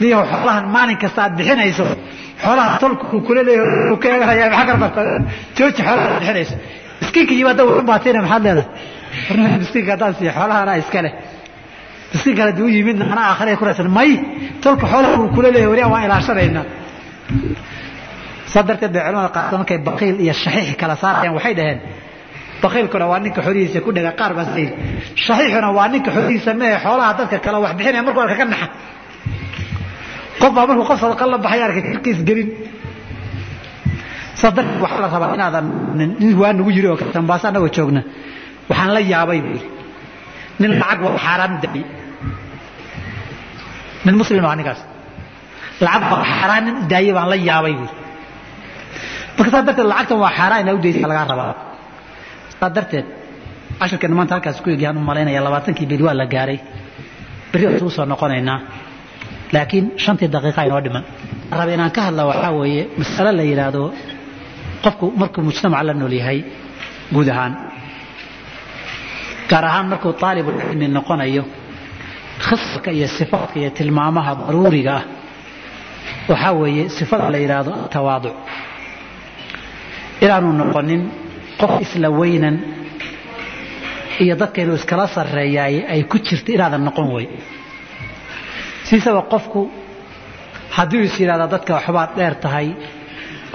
niyow xoolahan maalin kasta aad bixinayso. Xoolaha tolku kula leeyahay ka eeganayaa maxaa karbarta jooji xoolaha aad bixinayso. Miskiinka yimaada wuxuu baatayna maxaad leedahay? Warnimada miskiinka haddaan siiyo xoolaha anaa iska leh. Miskiinka haddii u yimidna anaa aakhiraya ku raysan may tolka xoolaha uu kula leeyahay wariyaa waan ilaashanaynaa saa darteed bay culamada qaarkood markay baqiil iyo shaxiix kala saarayaan waxay dhaheen baqiilkuna waa ninka xoolihiisa ku dhega qaar baa sayid shaxiixuna waa ninka xoolihiisa mehe xoolaha dadka kale wax bixinaya markuu arka ka naxa qof baa markuu qof sadaqa la baxay arkay jirkiis gelin. Saa darteed waxaa la rabaa inaadan nin waa nagu yiri oo tambaasa annagoo joogna. Waxaan la yaabay buu yidhi nin lacag xaaraan dabi nin muslim ah ninkaas lacag waa xaaraan nin daayay baan la yaabay buu yidhi marka saa darteed lacagtan waa xaaraan inaa u daysa lagaa rabaa. Saa darteed cashirkeena maanta halkaas ku egyahaan u malaynaya labaatankii beri waa la gaaray. Berri otu soo noqonaynaa laakiin shantii daqiiqa inoo dhiman. Raba inaan ka hadla waxaa weeye mas'alo la yidhaahdo qofku markuu mujtamac la nool yahay guud ahaan. Gaar ahaan markuu aalibulcilmi noqonayo khasalka iyo sifaadka iyo tilmaamaha daruuriga ah waxaa weeye sifada la yidhaahdo tawaaduc. Inaanu noqonin qof isla weynan iyo dadka inuu iskala sarreeyaay ay ku jirto inaadan noqon wey siisaba qofku hadduu is yidhahda dadka waxbaad dheer tahay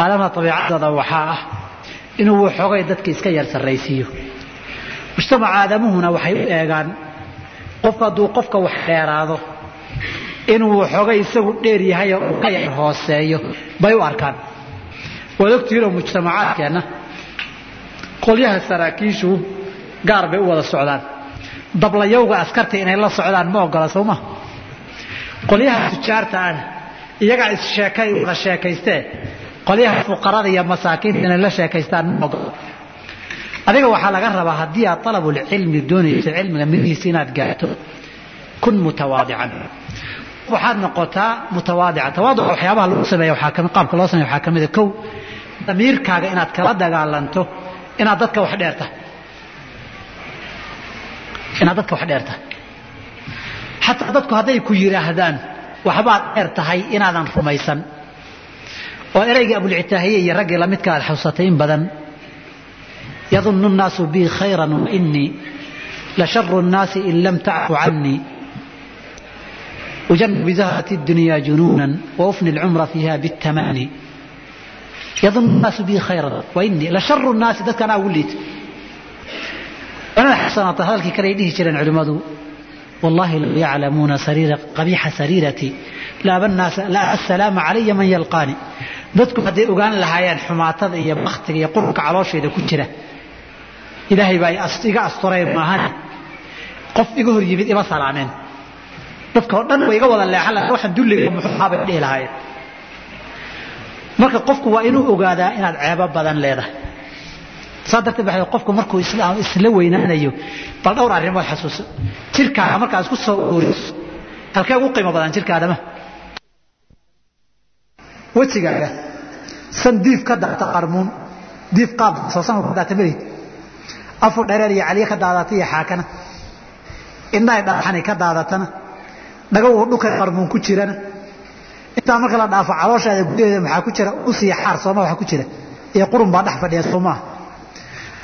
aadama abiicadooda waxaa ah inuu waxoogay dadka iska yar sarraysiiyo. Mujtamaca aadamuhuna waxay u eegaan qofku hadduu qofka wax dheeraado inuu waxoogay isagu dheer yahay oo ka yar hooseeyo bay u arkaan. Waad ogtihiinoo mujtamacaadkeenna qolyaha saraakiishu gaar bay u wada socdaan. Dablayowga askarta inay la socdaan ma ogola sowma qolyaha tujaarta ah iyagaa issheekay sheekaystee qolyaha fuqarada iyo masaakiinta inay la sheekaystaan ma ogola adiga waxaa laga rabaa haddii aad alabulcilmi doonayso cilmiga midhiisa inaad gaarto kun mutawaadican. Waxaad noqotaa mutawaadica tawaaduc waxyaabaha lagu sameeya qaabka loo sameeya waxaa ka mid a kow damiirkaaga inaad kala dagaalanto inaad dadka wax dheerta inaad dadka wax dheerta xataa dadku hadday ku yidhaahdaan waxbaad dheer tahay inaadan rumaysan oo eraygii abulcitaahiye iyo raggii lamidka aad xawsatay in badan yadunnu الnaasu bi khayra wainii lasharu الnaasi in lam tacfu canii ujanib bizahrat الdunya junuuna waufni اlcumra fiiha bاtamani yadunnu الnaasu bi khayra wainii lasharu الnaasi dadka anaa ugu liita xasanaata hadalkii kale ay dhihi jireen culimmadu wallahi low yaclamuuna qabiixa sariirati la asalaama calaya man yalqaani dadku hadday ogaan lahaayeen xumaatada iyo baktiga iyo qurunka caloosheeda ku jira ilaahay baa iga asturay maahan qof iga hor yimid ima salaameen dadka oo dhan way iga wada leexan laha waxaan dulliga muxuuhaabay dhihi lahaayeen marka qofku waa inuu ogaadaa inaad ceebo badan leedahay saa darteed baa qofku markuu isla weynaanayo bal dhowr arrimood xasuuso jirkaaga markaa isku soo ururiso halkee ugu qiimo badan jirka aadamaha wejigaaga san diif ka daata qarmuun diif qaab soosanka ka daata melig afur dhereer iyo caliye ka daadata iyo xaakana. Indhahay dhagaxani ka daadatana. Dhagaw dhukay qarmuun ku jirana. Intaa marka la dhaafo calooshaada gudaheeda maxaa ku jira? Usiya xaar sooma waxa ku jira. Iyo qurun baa dhex fadhiya soomaa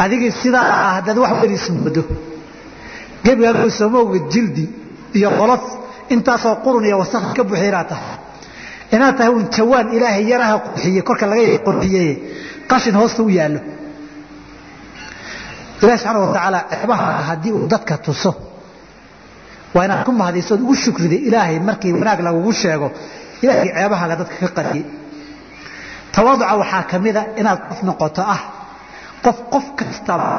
adigii sidaa ah haddaad wax weyn ismoodo gebigaagu soomowga jildi iyo qolof intaasoo qurun iyo wasakh ka buuxiya inaad tahay inaad tahay un jawaan ilaahay yaraha qurxiye korka laga qurxiyeye qashin hoosta u yaallo. Ilahi subxaana wa tacaala ceebaha haddii uu dadka tuso waa inaad ku mahadisood ugu shukriday ilaahay markii wanaag lagugu sheego ilaahay ceebahaaga dadka ka qariyey tawaaduca waxaa ka mida inaad qof noqoto ah qof qof kastaba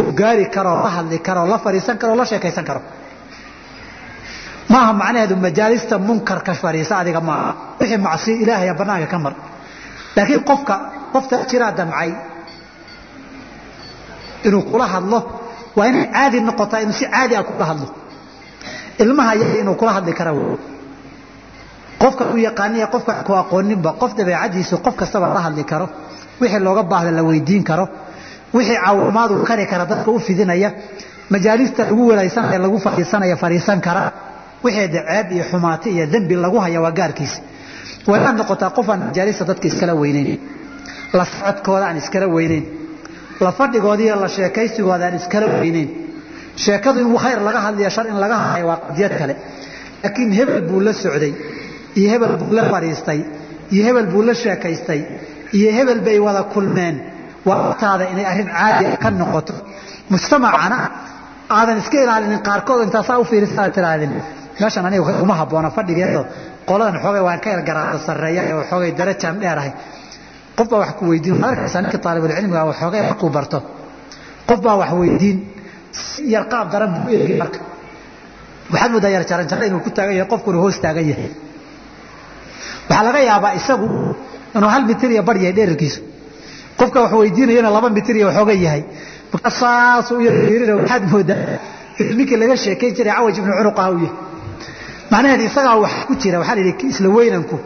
uu gaari karo la hadli karo la fadhiisan karo la sheekaysan karo. Maaha macnaheedu majaalista munkarka fadhiisa adiga maaha. Wixii macsiyo ilaahaya bannaanka ka mar. Laakiin qofka qofta jiraa damcay inuu kula hadlo waa inay caadi noqotaa inuu si caadi ah kula hadlo. Ilmaha yaga inuu kula hadli kara qofka u yaqaaniya qofka ku aqooninba qof dabeecadiisu qof kastaba la hadli karo wixii looga baahda la weydiin karo wixii caawimaadu kari kara dadka u fidinaya majaalista lagu welaysanaya lagu fadhiisanaya fadhiisan kara wixii ceeb iyo xumaati iyo dembi lagu haya waa gaarkiisa. Waa inaad noqotaa qof aan majaalista dadka iskala weyneyn la socodkooda aan iskala weyneyn la fadhigooda la sheekaysigooda aan iskala weyneyn. Sheekadu in khayr laga hadliyo shar in laga hadlayo waa qadiyad kale. Laakiin hebel buu la socday iyo hebel buu la fadhiistay iyo hebel buu la sheekaystay iyo hebel bay wada kulmeen. Waa agtaada inay arrin caadi ka noqoto. Mujtamacana aadan iska ilaalinin qaarkood intaasaa u fiirisaa tirahdin meeshan aniga uma habboona fadhigeedo qoladan xoogay waan ka ergaraata sarreeya oo xoogay darajaan dheerahay. Qof baa wax ku weydiin arkaysaa ninka taalibulcilmiga oo xoogay markuu barto. Qof baa wax weydiin yar qaab daran buu ergi marka. Waxaad moodaa yar jaran jarra inuu ku taagan yahay qofkuna hoos taagan yahay. Waxaa laga yaabaa isagu inuu hal mitir iyo bar yahay dherarkiisu qofka wax weydiinayana laba mitir iyo waxooga yahay. Saasuu yar fiirina waxaad moodaa ninkii laga sheekayn jiray cawaj ibnu cunuqaha u yahay. Macnaheed isagaa wax ku jira waxaa la yidhi isla weynanku.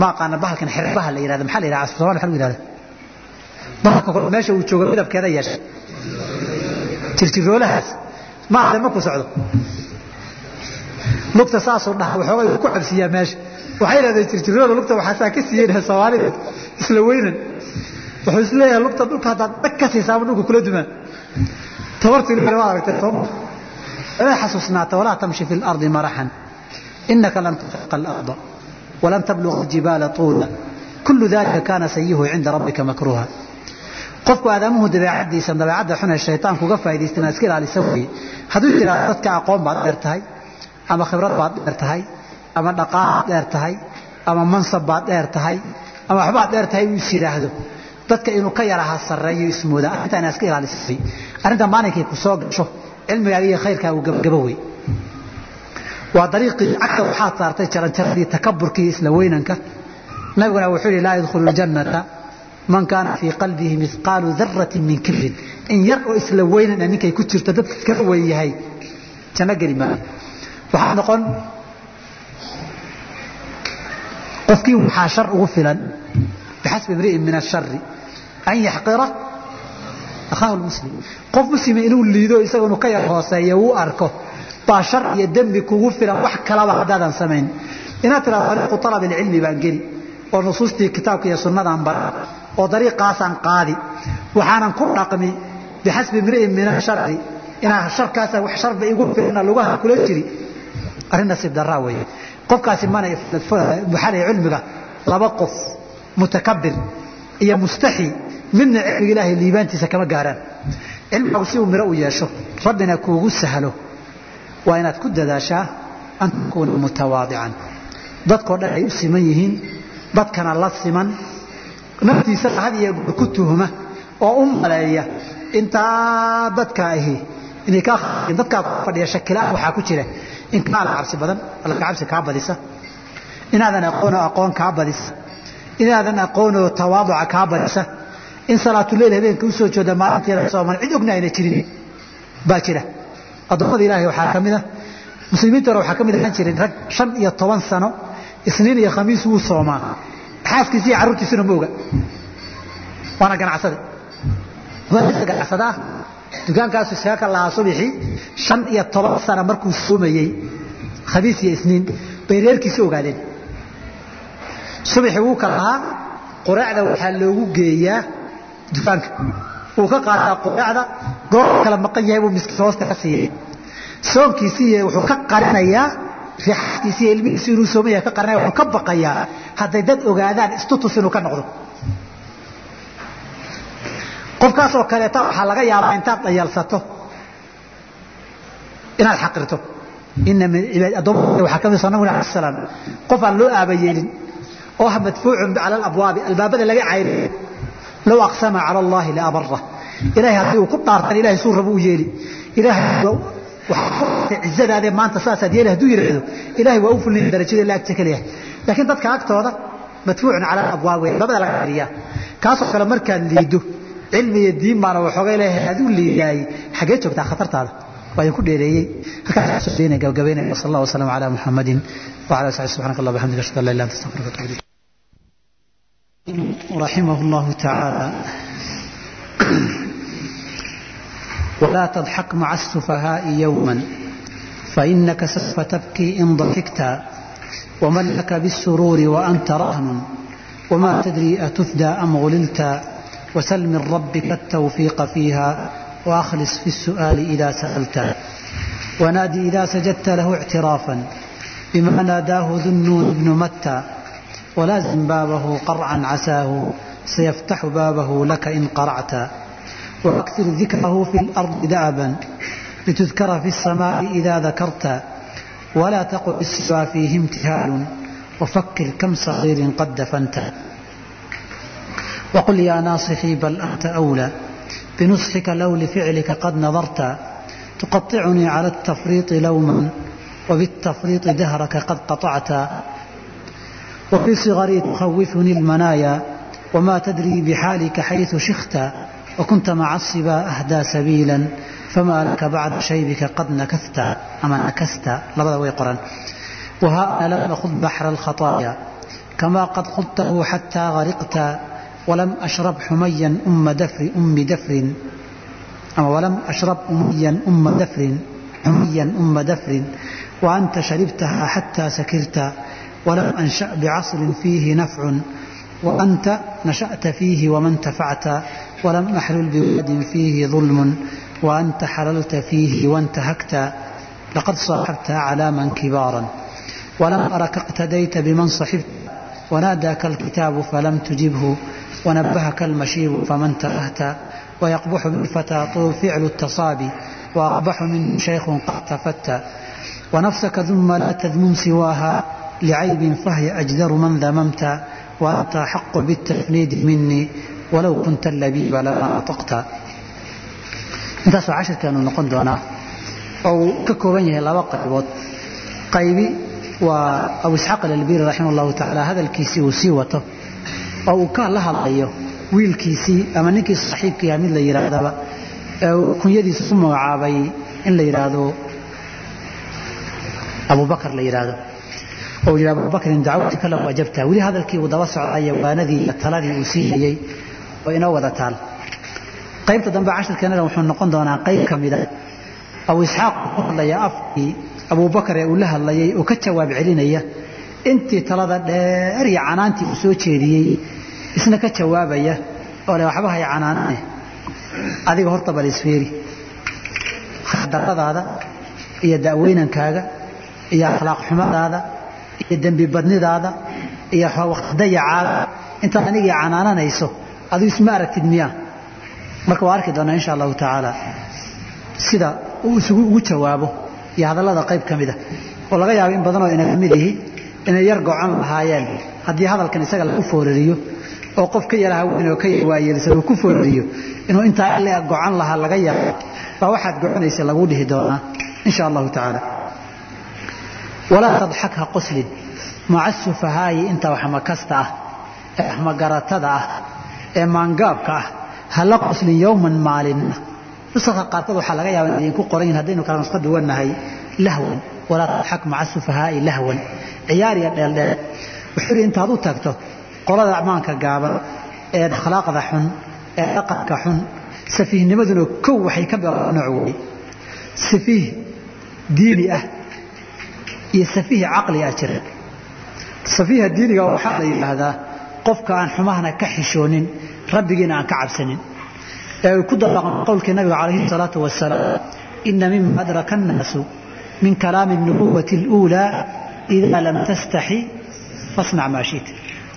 Ma aqaana bahalkan xirbaha la yidhahda maxaa la yidhaha asal somalia maxaa lagu yidhahda bahalka kor meesha uu joogo midabkeeda yeesha jirjiroolahaas ma aqle markuu socdo. Lugta saasuu dhaha waxoogay ku cabsiyaa meesha waxay yidhahdeen jirjiroola lugta waxaasaa ka siiyeen soomaalida isla weynan wuxuu isleeyahay lugta dhulka haddaad dhag ka siisaaba dhulka kula dumaan tabartu ilaa waa aragtay sooma لا حسسنات ولا تمشي في الأرض مرحا إنك لن تخلق الأرض ولن تبلغ الجبال طولا كل ذلك كان سيه عند ربك مكروها qofku aadamuhu dabeecadiisa dabeecadda xun ee shaytaanku uga faa'idaystana iska ilaalisa weeye hadduu jiraa dadka aqoon baad dheer tahay ama khibrad baad dheer tahay ama dhaqaal baad dheer tahay ama mansab baad dheer tahay ama waxbaad dheer tahay uu is yidhaahdo. Dadka inuu ka yaraha sarreeyo ismooda arrintaa inaad iska ilaalisay. Arrinta maalinkay ku soo gasho cilmigaaga iyo khayrkaaga uu gabagabo wey waa dariiqii cagta waxaad saartay jaranjaradii takaburkii isla weynanka. Nabiguna wuxuu yihi laa yadkhulu ljannata man kaana fii qalbihi mihqaalu daratin min kibrin. In yar oo isla weynana ninkay ku jirto dadka iskala weyn yahay janno geli maayo waxaa noqon qofkii waxaa shar ugu filan bixasbi imri'in min ashari an yaxqira akhaahu lmuslim qof muslima inuu liido isaga inuu ka yar hooseeyo uu arko baa shar iyo dembi kugu filan wax kalaba haddaadan samayn. Inaad tidhahdo ariiqu alab ilcilmi baan geli oo nusuustii kitaabka iyo sunnadaan bara oo dariiqaasaan qaadi waxaanan ku dhaqmi bixasbi imri'in min ashari inaa sharkaasa wax sharba igu filna lugaha kula jiri. Arrin nasiib darraa weeye qofkaasi lay cilmiga laba qof mutakabir iyo mustaxi midna cilmiga ilaahay liibaantiisa kama gaaraan. Cilmigagu si uu miro u yeesho rabbina kuugu sahlo. Waa inaad ku dadaashaa an takuuna mutawaadican. Dadkoo dhan ay u siman yihiin dadkana la siman. Naftiisa had iyo goor ku tuhma oo u maleeya intaa dadka ahi inay kaa dadkaa fadhiya shakilaan waxaa ku jira cabsi badan alla ka cabsi kaa badisa. Inaadan aqoonoo aqoon kaa badisa inaadan aqoonoo tawaaduca kaa badisa. In salaatuleyl habeenka u soo jooda maalinteeda sooman cid ogna ayna jirin. Baa jira. Addoommada ilaahay waxaa ka mid a muslimiinta hore waxaa ka mid ahaan jiray rag shan iyo toban sano isniin iyo khamiis wuu soomaa. Xaaskiisa iyo carruurtiisuna ma oga. Waana ganacsade ganacsada ah dukaankaasu isaga ka lahaa subixii shan iyo toban sano markuu soomayey khamiis iyo isniin bay reerkiisa ogaadeen. Subaxii wuu ka lahaa quraacda waxaa loogu geeyaa dukaanka. Wuu ka qaataa quraacda goor kala maqan yahay buu miskiin hoosta ka siiyey. Soonkiisii wuxuu ka qarinayaa riixaskiisi iyo ilmihiisi inuu sooman yahay ka qarinaya wuxuu ka baqayaa. Hadday dad ogaadaan istutus inuu ka noqdo qofkaasoo kaleeta waxaa laga yaabaa intaad dayalsato inaad xaqirto. Salaam. Qof aan loo aaba yeelin oo ah madfuucun cala alabwaabi albaabada laga cayriyo low aqsama cala allahi laabara ilahay haddii uu ku dhaartan ilahay suu rabo u yeeli. Ilahay cizadaadee maanta saasaad yeeli hadduu yidhaahdo. Ilahay waa u fulin darajada la agta kaleyahay laakiin dadka agtooda madfuucun cala alabwaab wey albaabada laga cayriyaa. Kaasoo kale markaad liido cilmi iyo diin baana waxoogay leeyahay aad u liidaayey xaggee joogtaa khatartaada waan ku dheereeyey halkaasdeen gabagabeynaya sal allah wasalam ala muxamadin wala sali subxanak allah bxamdik ashhadu an la ilah anta astaghfiruka wa atubu ilayk رحمه الله تعالى ولا تضحك مع السفهاء يوما فإنك سوف تبكي إن ضحكت ومن لك بالسرور وأنت رهن وما تدري أتفدى أم غللت وسل من ربك التوفيق فيها وأخلص في السؤال إذا سألته ونادي إذا سجدت له اعترافا بما ناداه ذنون بن متى ولازم بابه قرعا عساه سيفتح بابه لك إن قرعت وأكثر ذكره في الأرض دابا لتذكر في السماء إذا ذكرت ولا تقع السوى فيه امتهال وفكر كم صغير قد دفنته وقل يا ناصحي بل أنت أولى بنصحك لو لفعلك قد نظرت تقطعني على التفريط لوما وبالتفريط دهرك قد قطعت وفي صغري تخوفني المنايا وما تدري بحالك حيث شخت وكنت مع الصبا أهدى سبيلا فما لك بعد شيبك قد نكثت أما نكست لبدا ويقرا وها أنا لم أخذ بحر الخطايا كما قد خضته حتى غرقت ولم أشرب حميا أم دفر أم دفر أما ولم أشرب أميا أم دفر حميا أم دفر وأنت شربتها حتى سكرت ولم أنشأ بعصر فيه نفع وأنت نشأت فيه وما انتفعت ولم أحلل بواد فيه ظلم وأنت حللت فيه وانتهكت لقد صاحبت أعلاما كبارا ولم أرك اقتديت بمن صحبت وناداك الكتاب فلم تجبه ونبهك المشيب فما انتبهت ويقبح بالفتى طول فعل التصابي وأقبح من شيخ قد تفت ونفسك ثم لا تذمم سواها لعيب فهي أجدر من ذممت وأنت حق بالتفنيد مني ولو كنت اللبيب لما أطقت intaasoo cashirkeenu noqon doonaa oo uu ka kooban yahay laba qaybood qaybi waa abu isxaaq alalbiri raximah allahu tacaala hadalkiisii uu sii wato oo uu ka la hadlayo wiilkiisii ama ninkii saaxiibkiiha mid la yidhaahdaba uu kunyadiisa ku magacaabay in la yidhaahdo abubakar la yidhaahdo oo uu yidhi abubakrin dacwatika lahu ajabta weli hadalkii uu daba socdaya waanadii iyo taladii uu sii hayey oo inoo wada taal. Qaybta dambe cashirkeenada wuxuu noqon doonaa qayb ka mida abu isxaaq ku hadlaya afkii abubakar ee uu la hadlayay oo ka jawaab celinaya intii talada dheer iyo canaantii uu soo jeediyey isna ka jawaabaya oo le waxba hay canaanane adiga horta bal isfeeri daradaada iyo da'weynankaaga iyo akhlaaq xumadaada iyo dembi badnidaada iyo dayacaada intaad anigii canaananayso adigu isma aragtid miyaa marka waa arki doonaa insha allahu tacaala sida uu isugu ugu jawaabo iyo hadallada qayb ka mida oo laga yaabo in badanoo inaga mid ihi inay yar gocan lahaayeen. Haddii hadalkan isaga lagu foorariyo oo qof ka yara haweyn oo ka waayeelsan uu ku foorariyo inuu intaa le gocan lahaa laga yaabo. Baa waxaad goconaysa lagu dhihi doonaa insha allahu tacaala. Walaa tadxak ha qoslin maca sufahaayi inta waxmakasta ah ee waxmagaratada ah ee maangaabka ah hala qoslin yowman maalin. Nusakha qaarkood waxaa laga yaaba in idinku qoran yihiin haddaynu kala nusqo duwannahay lahwan. Walaa tadxak maca sufahaa'i lahwan. Ciyaar iyo dheeldheel wuxuu yidhi intaad u tagto qolada acmaanka gaaban ee akhlaaqda xun ee dhaqanka xun safiihnimaduna kow waxay ka nooc weeye safiih diini ah iyo safiih caqli ah jira safiiha diiniga waxaa la yidhaahdaa qofka aan xumahana ka xishoonin rabbigiina aan ka cabsanin. Ee ku dabaqan qowlkii nabiga calayhi salaatu wasalaam ina mima adraka annaasu min kalaami nubuwati اluulaa idaa lam tastaxi fasnac maa shit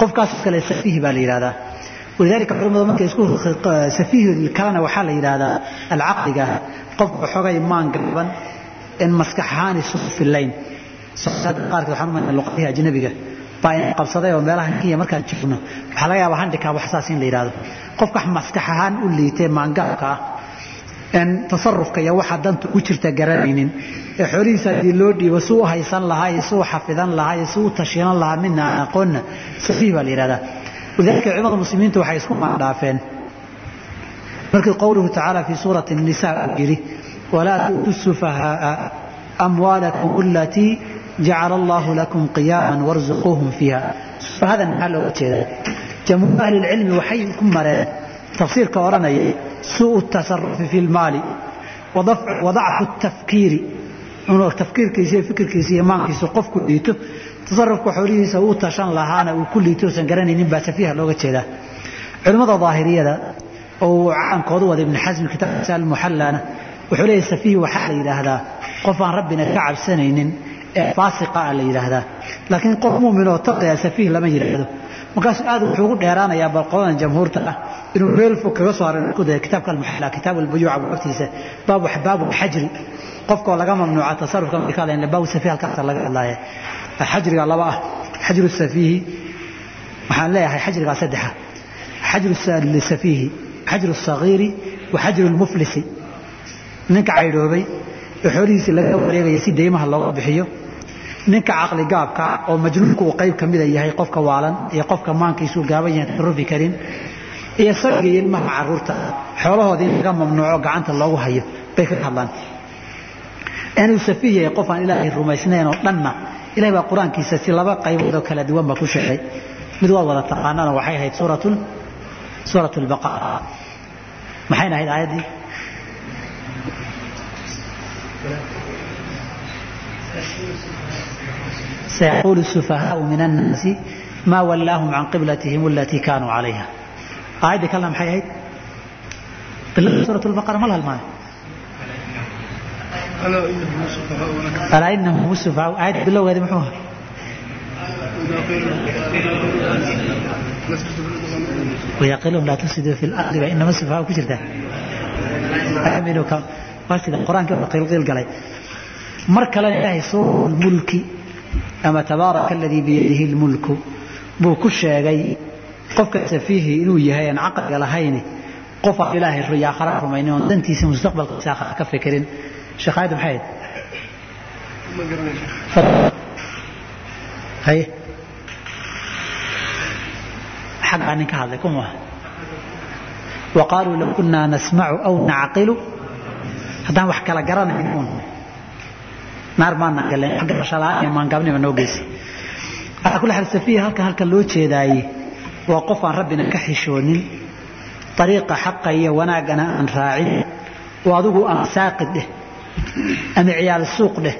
qofkaas kale safiih baa la yidhahdaa. Walidaalika culimmadu markay isku safiih kalena waxaa la yidhaahdaa alcaqliga qofka xogay maan gaban in maskax ahaan isu fillayn. Qaarkeed waxaan u maynaa luqadihii ajnabiga. Baa in qabsaday oo meelaha kenya markaan joogno waxaa laga yaabaa handicap wax saas in la yidhahdo qofka maskax ahaan u liitay maangaabka ah en tasarufka danta u jirta garanaynin ee xoolihiisa haddii loo dhiibo si u haysan lahaa iyo si u xafidan lahaa iyo si u tashiilan lahaa midna aan aqoonna safiih baa la yidhahdaa. Walidaalika culimada muslimiinta waxay isku maandhaafeen markii qowluhu tacaala fii suurati الnisa uu yidhi walaa tu'tu sufahaaa amwaalakum alatii jacala allahu lakum qiyaaman warzuquuhum fiiha. Sufahadan maxaa looga jeedaa? Jamhuur ahli lcilmi waxay ku mareen tafsiirka odhanaya suu tasarufi fi lmaali wadacfu tafkiiri. Inuu tafkiirkiisa iyo fikirkiisa iyo maankiisa qofku liito tasarufka xoolihiisa uu tashan lahaana uu ku liito uusan garanaynin baa safiiha looga jeedaa. Culimmada daahiriyada oo caankoodu wada ibnu xasmi kitaabkiisa almuxallana wuxuu leeyahy safiih waxaa la yidhaahdaa qof aan rabbina ka cabsanaynin ee faasiqa ah la yidhaahdaa. Laakiin qof muumin oo taqiya safiih lama yidhaahdo. Markaasu aad wuxuu ugu dheeraanayaa bal qoladan jamhuurta ah inuu meel fog kaga daya kitaabka almuxalla kitaab albuyuuca buugtiisa baabu baabu xajri. Qofkoo laga mamnuuca tasarufka markii ka hadlayna baabu safiih halkaasa laga hadlaaya xajriga laba ah xajru safiihi. Waxaan leeyahay xajrigaa saddexa. Xajru safiihi xajru sagiiri wa xajru lmuflisi. Ninka caydhoobay oo xoolihiisii laga wareegaya si deymaha looga bixiyo. Ninka caqli gaabka oo majnuunku uu qayb ka mida yahay qofka waalan iyo qofka maankiisuu gaaban yahay tarufi karin iyo sagiin maha carruurta. Xoolahooda in laga mamnuuco gacanta loogu hayo bay ka hadlaan. Inuu safiih yahay qof aan ilaahay rumaysnayn oo dhanna ilahay baa qur'aankiisa si laba qaybood oo kala duwan ba ku sheegay. Mid waad wada taqaanaana waxay ahayd suuratu suurat lbaqaa maxayna ahayd aayaddii? Sayaquulu sufahaau min annaasi maa wallaahum can qiblatihim alatii kaanuu calayha aayadda kalena maxay ahayd? Ilada suurat lbaqara ma la halmaayo alaa inahum sufaha aayadda bilowgeeda muxuu ahaa? Wayaqilum laa tufsiduu fi lardi ba inama sufaha ku jirtaa waa sida qur'aanka qiilqiil galay. Mar kalena ilaahay suuratu lmulki ama tabaaraka aladii biyadihi lmulku buu ku sheegay qofka safiihi inuu yahay aan caqliga lahayni qof aan ilaahay ruyo aakhara rumaynin oon dantiisa mustaqbalkiisa aakhara ka fikirin. Sheekh aayad maxay haye xaggaa nin ka hadlay kuma wa qaaluu law kunaa nasmacu aw nacqilu haddaan wax kala garanayn uun. Naar maana galeen xagga bashalaa iyo maangaabnima noo geysay. Waxaa kula xal safiya halka halka loo jeedaaye waa qof aan rabbina ka xishoonin ariiqa xaqa iyo wanaaggana aan raacin oo adigu ama saaqid dheh ama ciyaal suuq dheh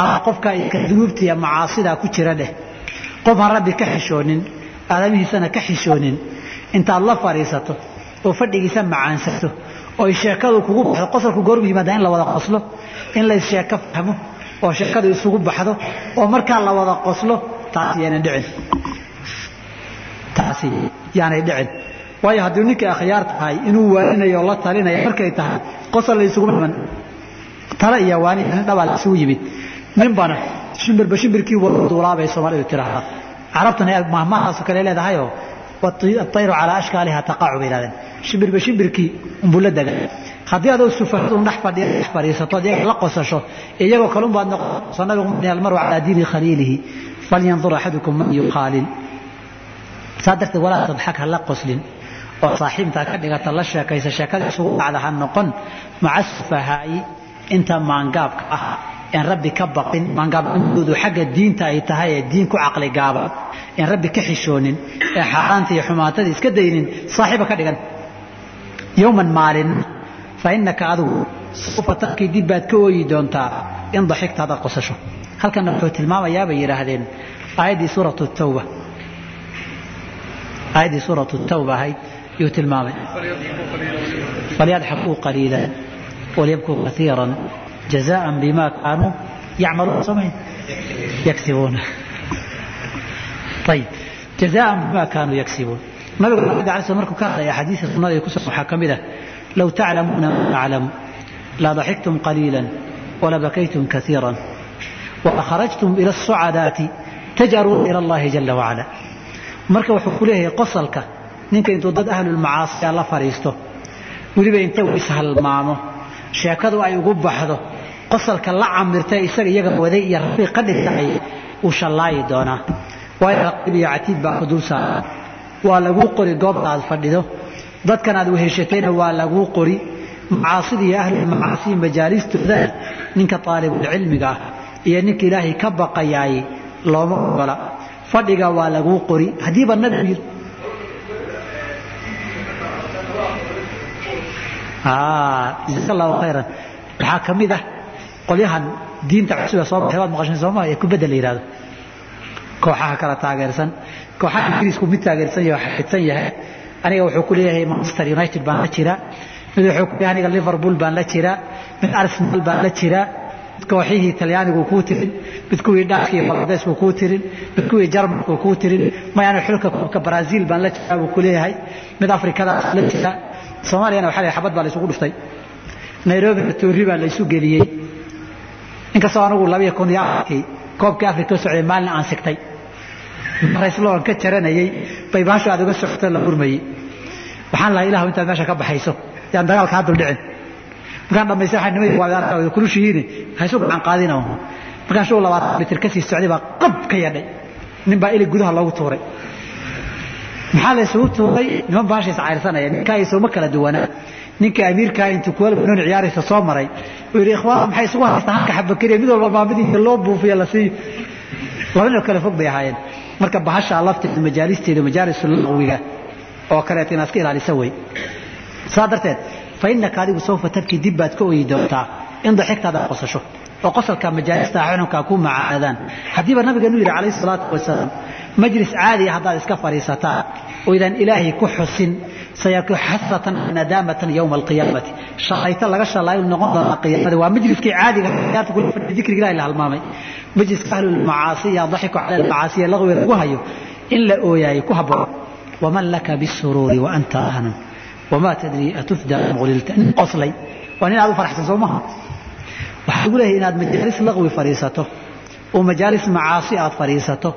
ama qofka dunuubta iyo macaasidaa ku jira dheh. Qof aan rabbi ka xishoonin aadamihiisana ka xishoonin intaad la fadhiisato oo fadhigiisa macaansato oo sheekadu kugu baxdo qosolku goormu yimaada in la wada qoslo in la fahmo oo sheekadu isugu baxdo oo markaa la wada qoslo taasi yaanay dhicin taasi yaanay dhicin. Waayo haddii ninkii akhyaar tahay inuu waaninayo la talinayo markay tahay qosol la isugu dhiman tala iyo waani dhabaa la isugu yimid. Ninbana shimbirba shimbirkii duulaabay soomaalidu tiraahdaa carabtana mahmahaasoo kale leedahayoo atayru calaa ashkaaliha taqaacu bay yidhahdeen. Shimbirba shimbirkii unbuu la dega haddii adoo sufahadu dhex fadhiisato iyaga la qosasho iyagoo kalun baad noqonayso nabigu almaru calaa diini khaliilihi falyandur axadukum man yukhaalil saa darteed walaa tadxak ha la qoslin? Oo saaxiibtaa ka dhigata la sheekaysa sheekada isugu dhacda ha noqon. Maca sufahaa'i inta maangaabka ah en rabbi ka baqin maangaabnimadoodu xagga diinta ay tahay ee diin ku caqli gaaba en rabbi ka xishoonin ee xaaraanta iyo xumaantada iska daynin saaxiiba ka dhigan. Yowman maalin fa innaka adigu dib baad ka ooyi doontaa in daxigta qosasho. Halkanna wuxuu tilmaamayaa yidhaahdeen aayaddii suuratu tawba aayaddii suuratu tawba ahayd yuu tilmaamay falyadxakuu qaliila walyabkuu kaiiran jazaan bima kaanuu yacmaluun somayn yaksibuuna ayib jazaan bima kaanuu yaksibuun nabiga maxamed alay sl markuu ka hadlaya xadiisa sunnada ee kusugan waxaa ka mid ah low taclamuuna ma aclamu la daxiktum qaliila walabakaytum kaiira waakhrajtum ila الsucadaati taj'aruuna ila اllahi jala wacala marka wuxuu ku leeyahay qosalka ninka intuu dad ahlulmacaasiya la fadhiisto weliba inta uu ishalmaamo sheekadu ay ugu baxdo qosalka la camirta isaga iyaga waday iyo rafiiq ka dhigtay uu shallaayi doonaa waayo iyo catiid baa ku dul saaran waa laguu qori goobta aad fadhido. Dadkan aad weheshatayna waa laguu qori. Macaasida iyo ahlulmacaasiya majaalistooda ninka aalibulcilmiga ah iyo ninka ilaahay ka baqayaay looma ogola fadhiga waa laguu qori. Haddiiba nabigu yiri jazaaka allahu khayran. Waxaa ka mid ah qolyahan diinta cusub ee soo baxay waad maqashay soomaa ee kubadda la yidhahdo kooxaha kala taageersan kooxaha ingiriisku mid taageersan yahay waa xidsan yahay. Aniga wuxuu ku leeyahay manchester united baan la jiraa mid wuxuu ku leeyahay aniga liverpool baan la jiraa mid arsenal baan la jiraa mid kooxihii talyaanigu kuu tirin mid kuwii dhaafkii farandeysku kuu tirin mid kuwii jarmalku kuu tirin mayana xulka koobka brazil baan la jiraa buu ku leeyahay mid afrikadaas la jiraa soomaaliyana waxaa la xabad baa la isugu dhuftay nairobina toori baa la isu geliyey. Inkastoo anigu labiyo kun iyo afarkii koobkii afrika ka socday maalin aan sigtay. Raysloon ka jaranayey bay baashu aad uga socoto la gurmayey waxaan lahaa ilahu intaad meesha ka baxayso yaan dagaalka ha duldhicin markaan dhamaystay waxaa nimay waad kulushihiini haysu gacan qaadina markaan shuu labaatan mitir ka sii socday baa qab ka yadhay. Nin baa ilig gudaha loogu tuuray. Maxaa la isugu tuuray? Niman baasha iscayrsanaya ninkaa isuma kala duwanaa. Ninka amiirkaa intuu kuwal banooni ciyaaraysa soo maray. Uu yidhi ikhwaan maxay isugu haystaa halka xabakariya? Mid walba maamadiisa loo buufiyo la siiyo laba nin oo kale fog bay ahaayeen. Marka bahasha lafteeda majaalisteeda majaalis laqwiga oo kaleeto inaad iska ilaalisa wey saa darteed fa innaka adigu sawfa tabkii dib baad ka oyi doontaa in daxigtaada qosasho oo qosalka majaalista xununka ku macaadaan haddiiba nabigeenu yidhi calayhi salaatu wasalaam majlis caadiya haddaad iska fadhiisataan oo idaan ilaahay ku xusin sayaku xasratan nadaamatan yowma alqiyaamati shalayta laga shalaayo noqon doona qiyaamada waa majliskii caadiga ciyaarta kula fadhi dikriga ilahi la halmaamay majliska ahlulmacaasi iyo daxiku cala almacaasi laqwiga lagu hayo in la ooyaayo ku habboon waman laka bisuruuri wa anta ahnan wamaa tadrii atufda am ulilta nin qoslay waa nin aad u faraxsan soo maha waxaa lagu leeyahay inaad majaalis laqwi fadhiisato oo majaalis macaasi aad fadhiisato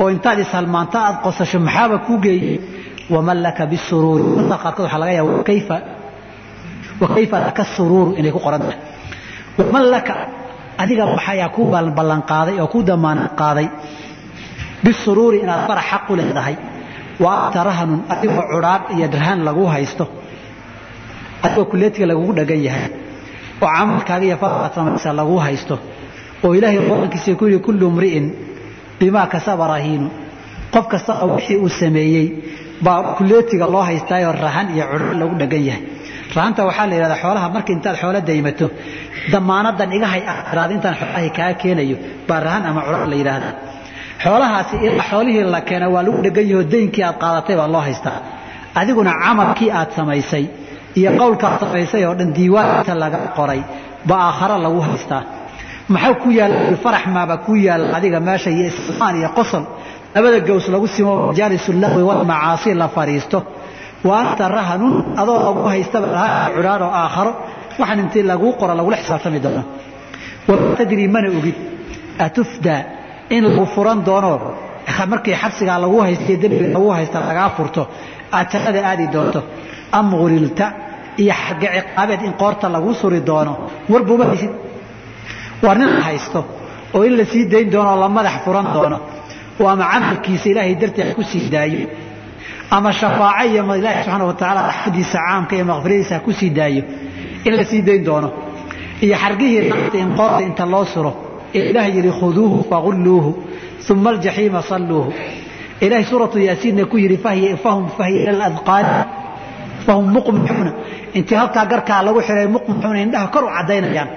oo intaad ishalmaanta aad qosasho maxaaba kuu geeyey waman laka bisuruuri marka qaarkood waxaa laga yaaba kayfa wakayfa laka suruuru inay ku qoran tahay waman laka adiga waxayaa kuu ballan qaaday oo kuu damaanad qaaday bisuruuri inaad farax xaq u leedahay wa anta rahanun adigoo cudhaadh iyo rahan lagu haysto. Adigoo kuleetiga lagugu dhagan yahay. Oo camalkaaga iyo faraxaad samaysa lagu haysto. Oo ilaahay qur'aankiisa ku yidhi kullu mri'in bimaa kasaba rahiinu qof kasta oo wixii uu sameeyey baa kuleetiga loo haystaayoo rahan iyo cudhaadh lagu dhagan yahay. Rahanta waxaa la yidhahdaa xoolaha marka intaad xoolo daymato damaanadan igahay akhiraad intaan xoolahay kaa keenayo baa rahan ama cudhaadh la yidhaahdaa xoolahaasi xoolihii la keena waa lagu dhegan yaho daynkii aad qaadatay baa loo haystaa. Adiguna camalkii aad samaysay iyo qowlkaad samaysay oo dhan diiwaanta laga qoray baa aakharo lagu haystaa. Maxaa ku yaalla farax maaba ku yaalla adiga meesha iyo ismaan iyo qosol labada gaws lagu simo majaalisullahwi walmacaasi la fadhiisto wa anta rahanun adoo lagu haystaba rahan cudhaadoo aakharo waxaan intii laguu qoro lagula xisaabtami doono wamaa tadrii mana ogid atufdaa in lagu furan doono markii xabsigaa lagu haystiyo dembiga lagu haysta lagaa furto aad jannada aadi doonto am iyo xagga ciqaabeed in qoorta lagu suri doono warbuuma haysid. Waa nin haysto oo in la dayn doono oo la madax furan doono oo ama camalkiisa ilaahay darteed ku sii daayo? Ama shafaaco iyo ilaahi subxaana wa tacaala raxmadiisa caamka iyo maqfiradiisa ku sii daayo in la dayn doono? Iyo xargihii naarta in qoorta inta loo suro ee ilaah yidhi khuduuhu fagulluuhu uma aljaxiima salluuhu. Ilaahay suuratu yaasiinna ku yidhi fahum fahiya ila aladqaani fahum muqmixuuna. Intii halkaa garkaa lagu xihay muqmixuuna indhaha kor u caddaynayaan.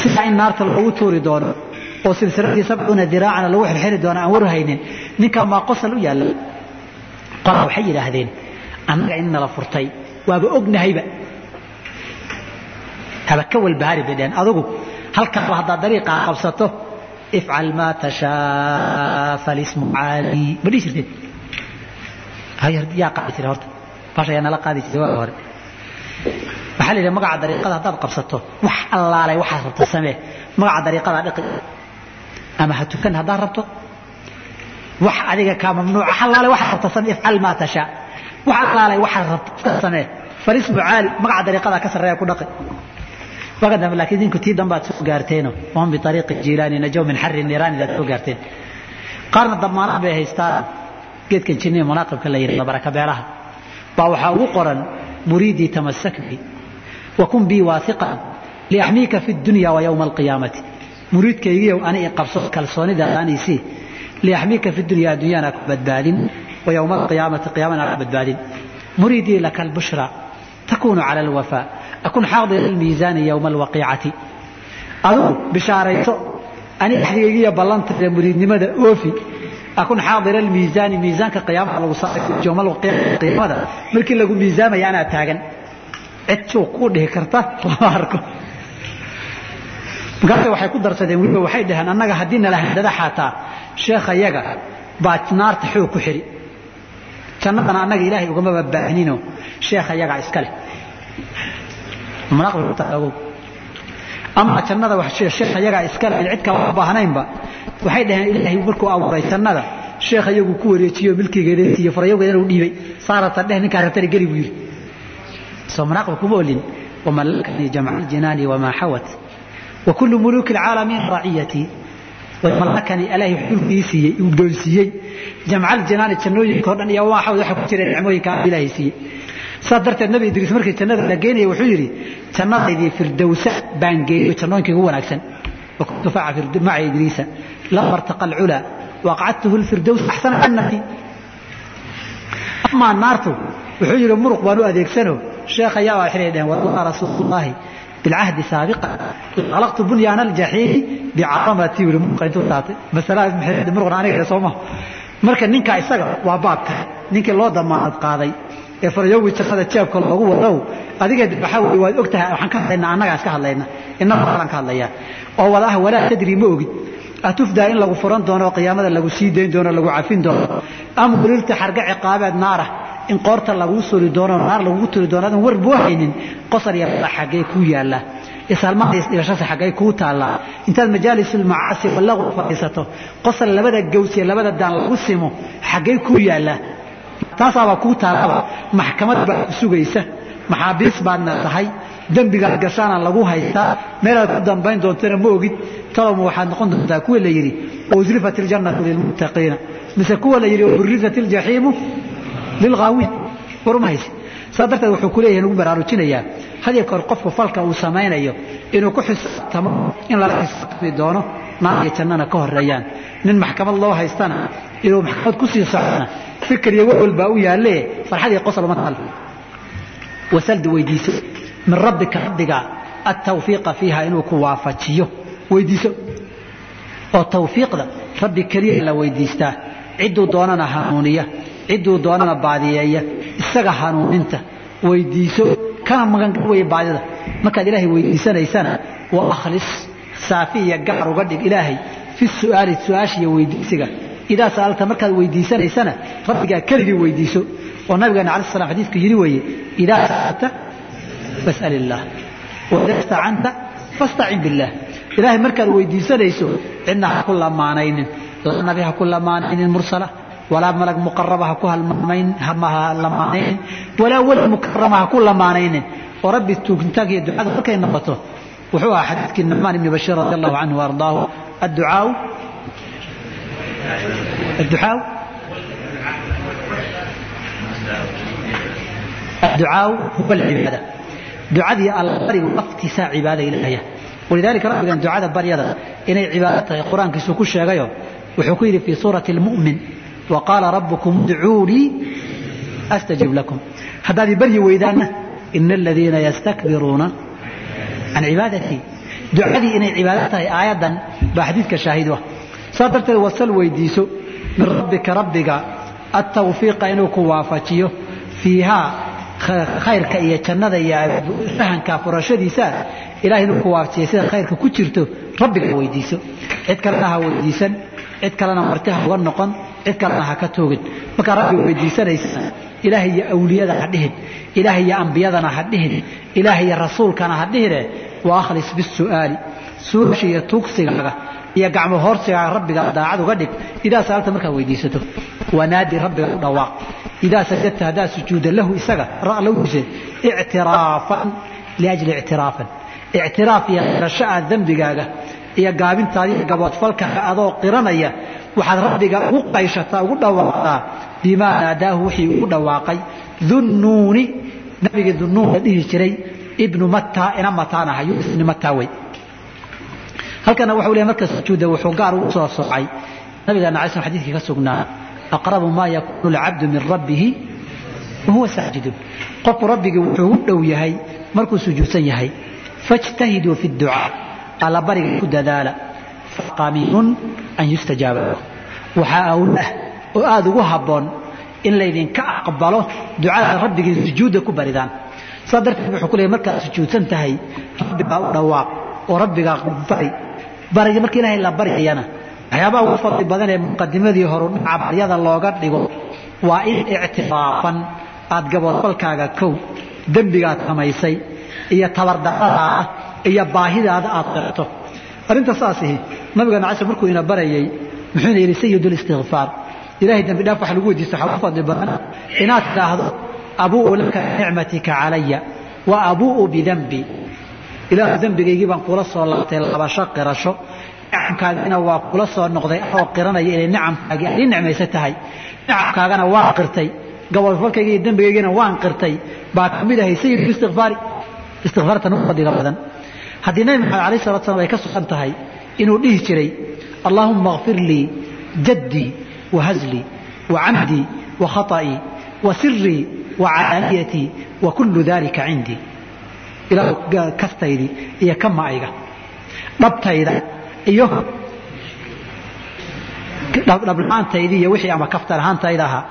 Sidaa in naarta loogu tuuri doono oo silsiladii sabcuuna diraacana lagu xirxiri doono aan warhaynin ninkaa maa qosal u yaalla. Qola waxay yidhaahdeen annaga in nala furtay waaba ognahayba haba ka walbahaari bay dheheen adugu halkaaba haddaad dariiqaa qabsato ifcal maa tashaa falismu caali. Ma dhihi jirteen yaa qaadi jira horta. Baasha ayaa nala qaadi jiray waa hore. Waxaa la yidhaha magaca dariiqada haddaad qabsato wax allaalay waxaad rabta samee. Magaca dariiqadaa dhiqi. Ama ha tukan haddaad rabto. Wax adiga kaa mamnuuca allaalay waxaad rabta samee. Ifcal maa tashaa. Wax allaalay waxaad rabta iska samee. Falismu caali magaca dariiqadaa ka sarreeya ku dhaqi wagadam laakiin idinku tii dambaad soo gaarteeno wahum biariiqi jiilaani najow min xarri niiraani daad soo gaarteen qaarna damaanad bay haystaan geedkan jinniya munaaqibka la yidhahdo baraka beelaha baa waxaa ugu qoran muriidii tamasak bi wakun bii waaiqan liaxmiika fi dunya wa yowma alqiyaamati muriidkaygiiyow ani i qabso kalsoonida aaniisii liaxmiika fi dunya addunyana ku badbaadin wa yowma alqiyaamati qiyaamana ku badbaadin muriidii laka albushra takunu cala alwafaa akun xaadira almiisaani yowma alwaqiicati adugu bishaarayso ani axdigaygiiyo ballantayda muriidnimada oofi akun xaadira almiisaani miisaanka qiyaamaha lagu saaray yowma alwaqiicati qiyaamada markii lagu miisaamaya anaa taagan cid suuq kuu dhihi karta lama arko markaase waxay ku darsadeen weliba waxay dhaheen annaga haddii nala handada xaataa sheekha yaga baa naarta xoog ku xidhi jannadana annaga ilaahay ugamaba baahnino sheekha yagaa iska leh ama annada yagaa iskale cidkaa wax baahnaynba waxay dhaheen ilaahay markuu abuuray jannada sheekh iyagu ku wareejiyo milkigeeda iyo farayowgeedana u dhiibay. Saarata dheh ninkaa rabtana geli buu yidhi. Soo manaaqba kuma olin. Wamalakanii jamca jinaani wamaa xawat wa kullu muluuki alcaalamiin raaciyatii malakani alaahi xulkii siiyey uu doonsiiyey jamca aljinaani jannooyinkao dhan iyo wamaa xawad waxa ku jira nicmooyinka ilaahay siiyey saa darteed nabi idriis markii jannada la geenaya wuxuu yidhi jannadaydii firdowsa baan geeyo jannooyinkii ugu wanaagsan. Maca idriisa lama irtaqa alculaa waqacadtuhu lfirdows axsana jannati. Amaa naartu wuxuu yidhi muruq baan u adeegsano. Sheekha yaa waa xilay dhaheen wallaha rasuulullahi bilcahdi saabiqa. Khalaqtu bunyaana aljaxiimi bicamati yidhi muruqa intuu taatay masalada muruqna aniga soo maha marka ninka isaga waa baabka. Ninkii loo damaanad qaaday ee farayowgi jannada jeebka loogu wadow adiga waxa weeye waad ogtahay waxaan ka hadlaynaa annagaa iska hadlayna innaga kalan ka hadlayaa. oo wadaha walaa tadri ma ogid. atufdaa in lagu furan doono oo qiyaamada lagu sii dayn doono lagu cafin doono. ama ulirta xarga ciqaabeed naara in qoorta laguu suri doono naar lagugu turi doono adan war buu haynin qosar iyo xaggee ku yaalla. isalmada isdhigashada xaggay kuu taallaa intaad majaalis ulmacaasi wallagu fadhiisato. qosar labada gaws iyo labada daan lagu simo xaggay kuu yaallaa taasaabaa kuu taallaba. Maxkamad baa ku sugaysa. Maxaabiis baadna tahay. Dembigaad gashaana lagu haystaa meelaad ku dambayn doontana ma ogid. Talowma waxaad noqon doontaa kuwa la yidhi wausrifat iljannatu lilmuttaqiina mise kuwa la yidhi waburisat iljaxiimu lilghaawiin warma hayse. Saa darteed wuxuu ku leeyahay nagu baraarujinayaa hadiyo koor qofku falka uu samaynayo inuu ku xisaabtamo in lala xisaabtami doono naar iyo jannana ka horeeyaan nin maxkamad loo haystana inuu maxkamad ku sii socona fikir iyo wax walbaa u yaalle farxad iyo qosol uma taal. Wasaldi weydiiso min rabbika rabbiga altawfiiqa fiiha inuu ku waafajiyo. Weydiiso. Oo tawfiiqda rabbi keliya in la weydiistaa cidduu doonana hanuuniya cidduu doonana baadiyeeya isaga hanuuninta. Weydiiso. Kana magan weeye baadida. Markaad ilaahay weydiisanaysana wa akhlis saafiya gaar uga dhig ilaahay fi su'aali su'aashi iyo weydiisiga idaa saalta markaad weydiisanaysana rabbigaa keligii weydiiso oo nabigeena calaih salam xadiidku yidhi weeye idaa saalta fas'al illaah waidaa istacanta fastacin billaah ilaahay markaad weydiisanayso cidna ha ku lamaanaynin laa nabi ha ku lamaanaynin mursala walaa malag muqaraba ha ku lamaanaynin walaa weli mukarama ha ku lamaanaynin. Oo rabbi tuugitaanka iyo ducada markay noqoto wuxuu ahaa xadiidkii nucmaan ibni bashiir radi allahu canhu waardaahu adducaau الدعاء الدعاء هو العبادة ducadii allabarigu laftiisaa cibaada ilahaya walidaalika rabbigan ducada baryada inay cibaado tahay qur-aankiisu ku sheegayo wuxuu ku yidhi fii suurati almu'min wa qaala rabbukum udcuunii astajib lakum haddaad i baryi weydaanna ina aladiina yastakbiruuna can cibaadatii ducadii inay cibaado tahay aayaddan baa xadiidka shaahid u ah saa darteed wasal weydiiso min rabbika rabbiga attawfiiqa inuu ku waafajiyo fiihaa khayrka iyo jannada iyo fahanka furashadiisa ilahay inuu ku waafajiya sida khayrka ku jirto rabbiga weydiiso cid kalena ha weydiisan cid kalena marti ha uga noqon cid kalena ha ka toogin. Markaa rabbiga weydiisanaysa ilaahay iyo awliyada ha dhihin. Ilaahay iyo ambiyadana ha dhihin. Ilaahay iyo rasuulkana ha dhihine wa akhlis bisu'aali suusha iyo tuugsigaaga iyo gacmo hoorsigaaga rabbiga daacad uga dhig. Idaa saalta markaa weydiisato wanaadi rabbiga u dhawaaq. Idaa sajadta haddaad sujuuda lahu isaga lawise ictiraafan liajli ictiraafan. Ictiraaf iyo qirasho aad dembigaaga iyo gaabintaadii gaboodfalkaaga adoo qiranaya waxaad rabbiga ugu qayshataa ugu dhawaaqdaa bimaa naadaahu wixii ugu dhawaaqay. Dunnuuni nabigii dunnuun la dhihi jiray ibnu matta ina mataan aha yunus ibnu matta wey. Halkana wuxuu leeyahay marka sujuuda wuxuu gaar ugu soo socay. Nabigeena calayi slam xadiidkii ka sugnaa aqrabu maa yakuunu alcabdu min rabbihi wahuwa saajidun qofku rabbigii wuxuu ugu dhow yahay markuu sujuudsan yahay fajtahiduu fi ducaa allabariga ku dadaala faqamiinun an yustajaaba waxaa awl ah oo aada ugu habboon in laydinka aqbalo ducada rabbigii sujuudda ku baridaan. Saa darteed wuxuu ku leeyay markaad sujuudsan tahay rabbigaa u dhawaaq oo rabbigaa bari bari marka ilaahay la baryayana waxyaabaha ugu fadli badan ee muqadimadii horu dhaca baryada looga dhigo waa in ictiraafan aad gaboodfalkaaga kow dembigaad samaysay iyo tabardaradaada iyo baahidaada aad qirto arrinta saasihi nabigeena casr markuu ina barayay muxuuna yidhi sayid اlistikfaar ilahay dembi dhaaf waxa lagu weydiista waxaa ugu fadli badan inaad tidhaahdo abuu'u laka nicmatika calaya wa abuu'u bidembi ilaahu dembigaygii baan kula soo laabtay labasho qirasho nicamkaagina waa kula soo noqday oo qiranaya inay nicamkaagii adii nicmaysa tahay. Nicamkaagana waan qirtay. Gobolfalkayga iyo dembigaygiina waan qirtay. Baa ka mid ahay sayid istikfaari istikfaartan u fadliga badan haddii nabi maxamed alayh salatu slam ay ka sugan tahay inuu dhihi jiray allaahumma اkfir lii jaddii wa hazlii wa camdii wa khaطa'ii wa sirii wa calaaniyatii wa kullu dalika cindii. Ilaahu kastaydii iyo ka ma'ayga dhabtayda iyo dhablahaantaydii iyo wixii ama kaftan ahaantayda ahaa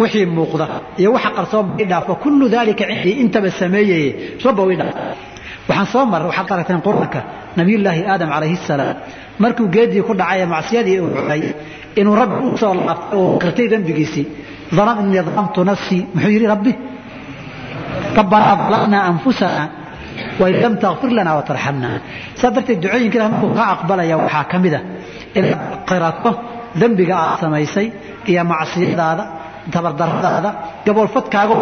wixii muuqda iyo waxa qarsoon ii dhaafo kullu dalika cindii intaba sameeyaye rabbow ii dhaaf waxaan soo mar waxaad aragteen qur'aanka nabiyullaahi aadam calayhi salaam. Markuu geedii ku dhacay macsiyadii uu cunay inuu rabbi u soo laaftay oo qirtay dembigiisii. Dalam innii dalamtu nafsii muxuu yidhi rabbi rabbanaa dalamnaa anfusana wain lam takfir lana watarxamna saa darteed ducooyinka ilah markuu kaa aqbalaya waxaa ka mida inaad qirato dembiga aad samaysay iyo macsiyadaada tabardaradaada gaboolfadkaago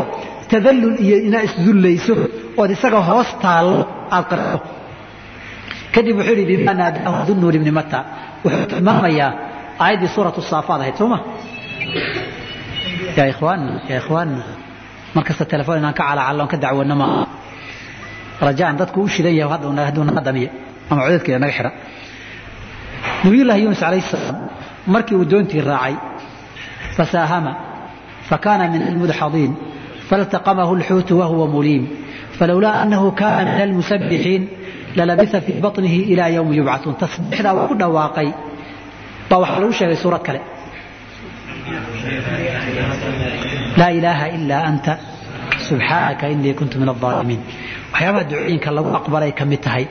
tadallul iyo inaad isdullayso ood isaga hoos taallo aad qirto kadib wuxuu yidhi bimaa naadaahu dunnuur ibni mata wuxuu tilmaamayaa aayaddii suuratu saafaad ahayd sooma yaa ikhwaanna yaa ikhwaanna markasta telefoon inaan ka calacalloon ka dacwanno maaha rajaan dadku u shidan yahay hadduu naga damiyo ama codadkeeda naga xidha. Nabiyullaahi yuunus calayhi salaam markii uu doontii raacay fasaahama falowlaa anahu kaana min almusabbixiin lalabisa fii banihi ilaa ywmi yubcauun tasbiixdaa uu ku dhawaaqay baa waxaa lagu sheegay suurad kale laa ilaaha ilaa anta subxaanaka inii kuntu min aalimiin waxyaabaha ducooyinka lagu aqbalay ka mid tahay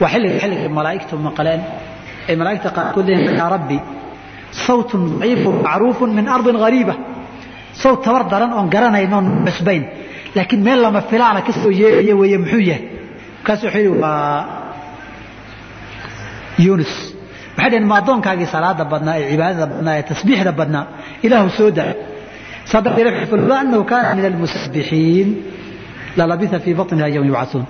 waa xilliga xilligay malaaigtu maqleen ay malaaigta qaarkood leeyihiin yaa rabbi sawtun daciifun macruufun min ardin hariiba sawt tabar daran oon garanaynoon cusbayn laakiin meel lama filaana ka soo yeeayo weeye muxuu yahay yidhi waa yunus waxay dhaheen ma addoonkaagii salaada badnaa ee cibaadada badnaa ee tasbiixda badnaa ilaahu soo daa falula annahu kaana min almusabbixiin lalabitha fii batniha yawm yubcasuun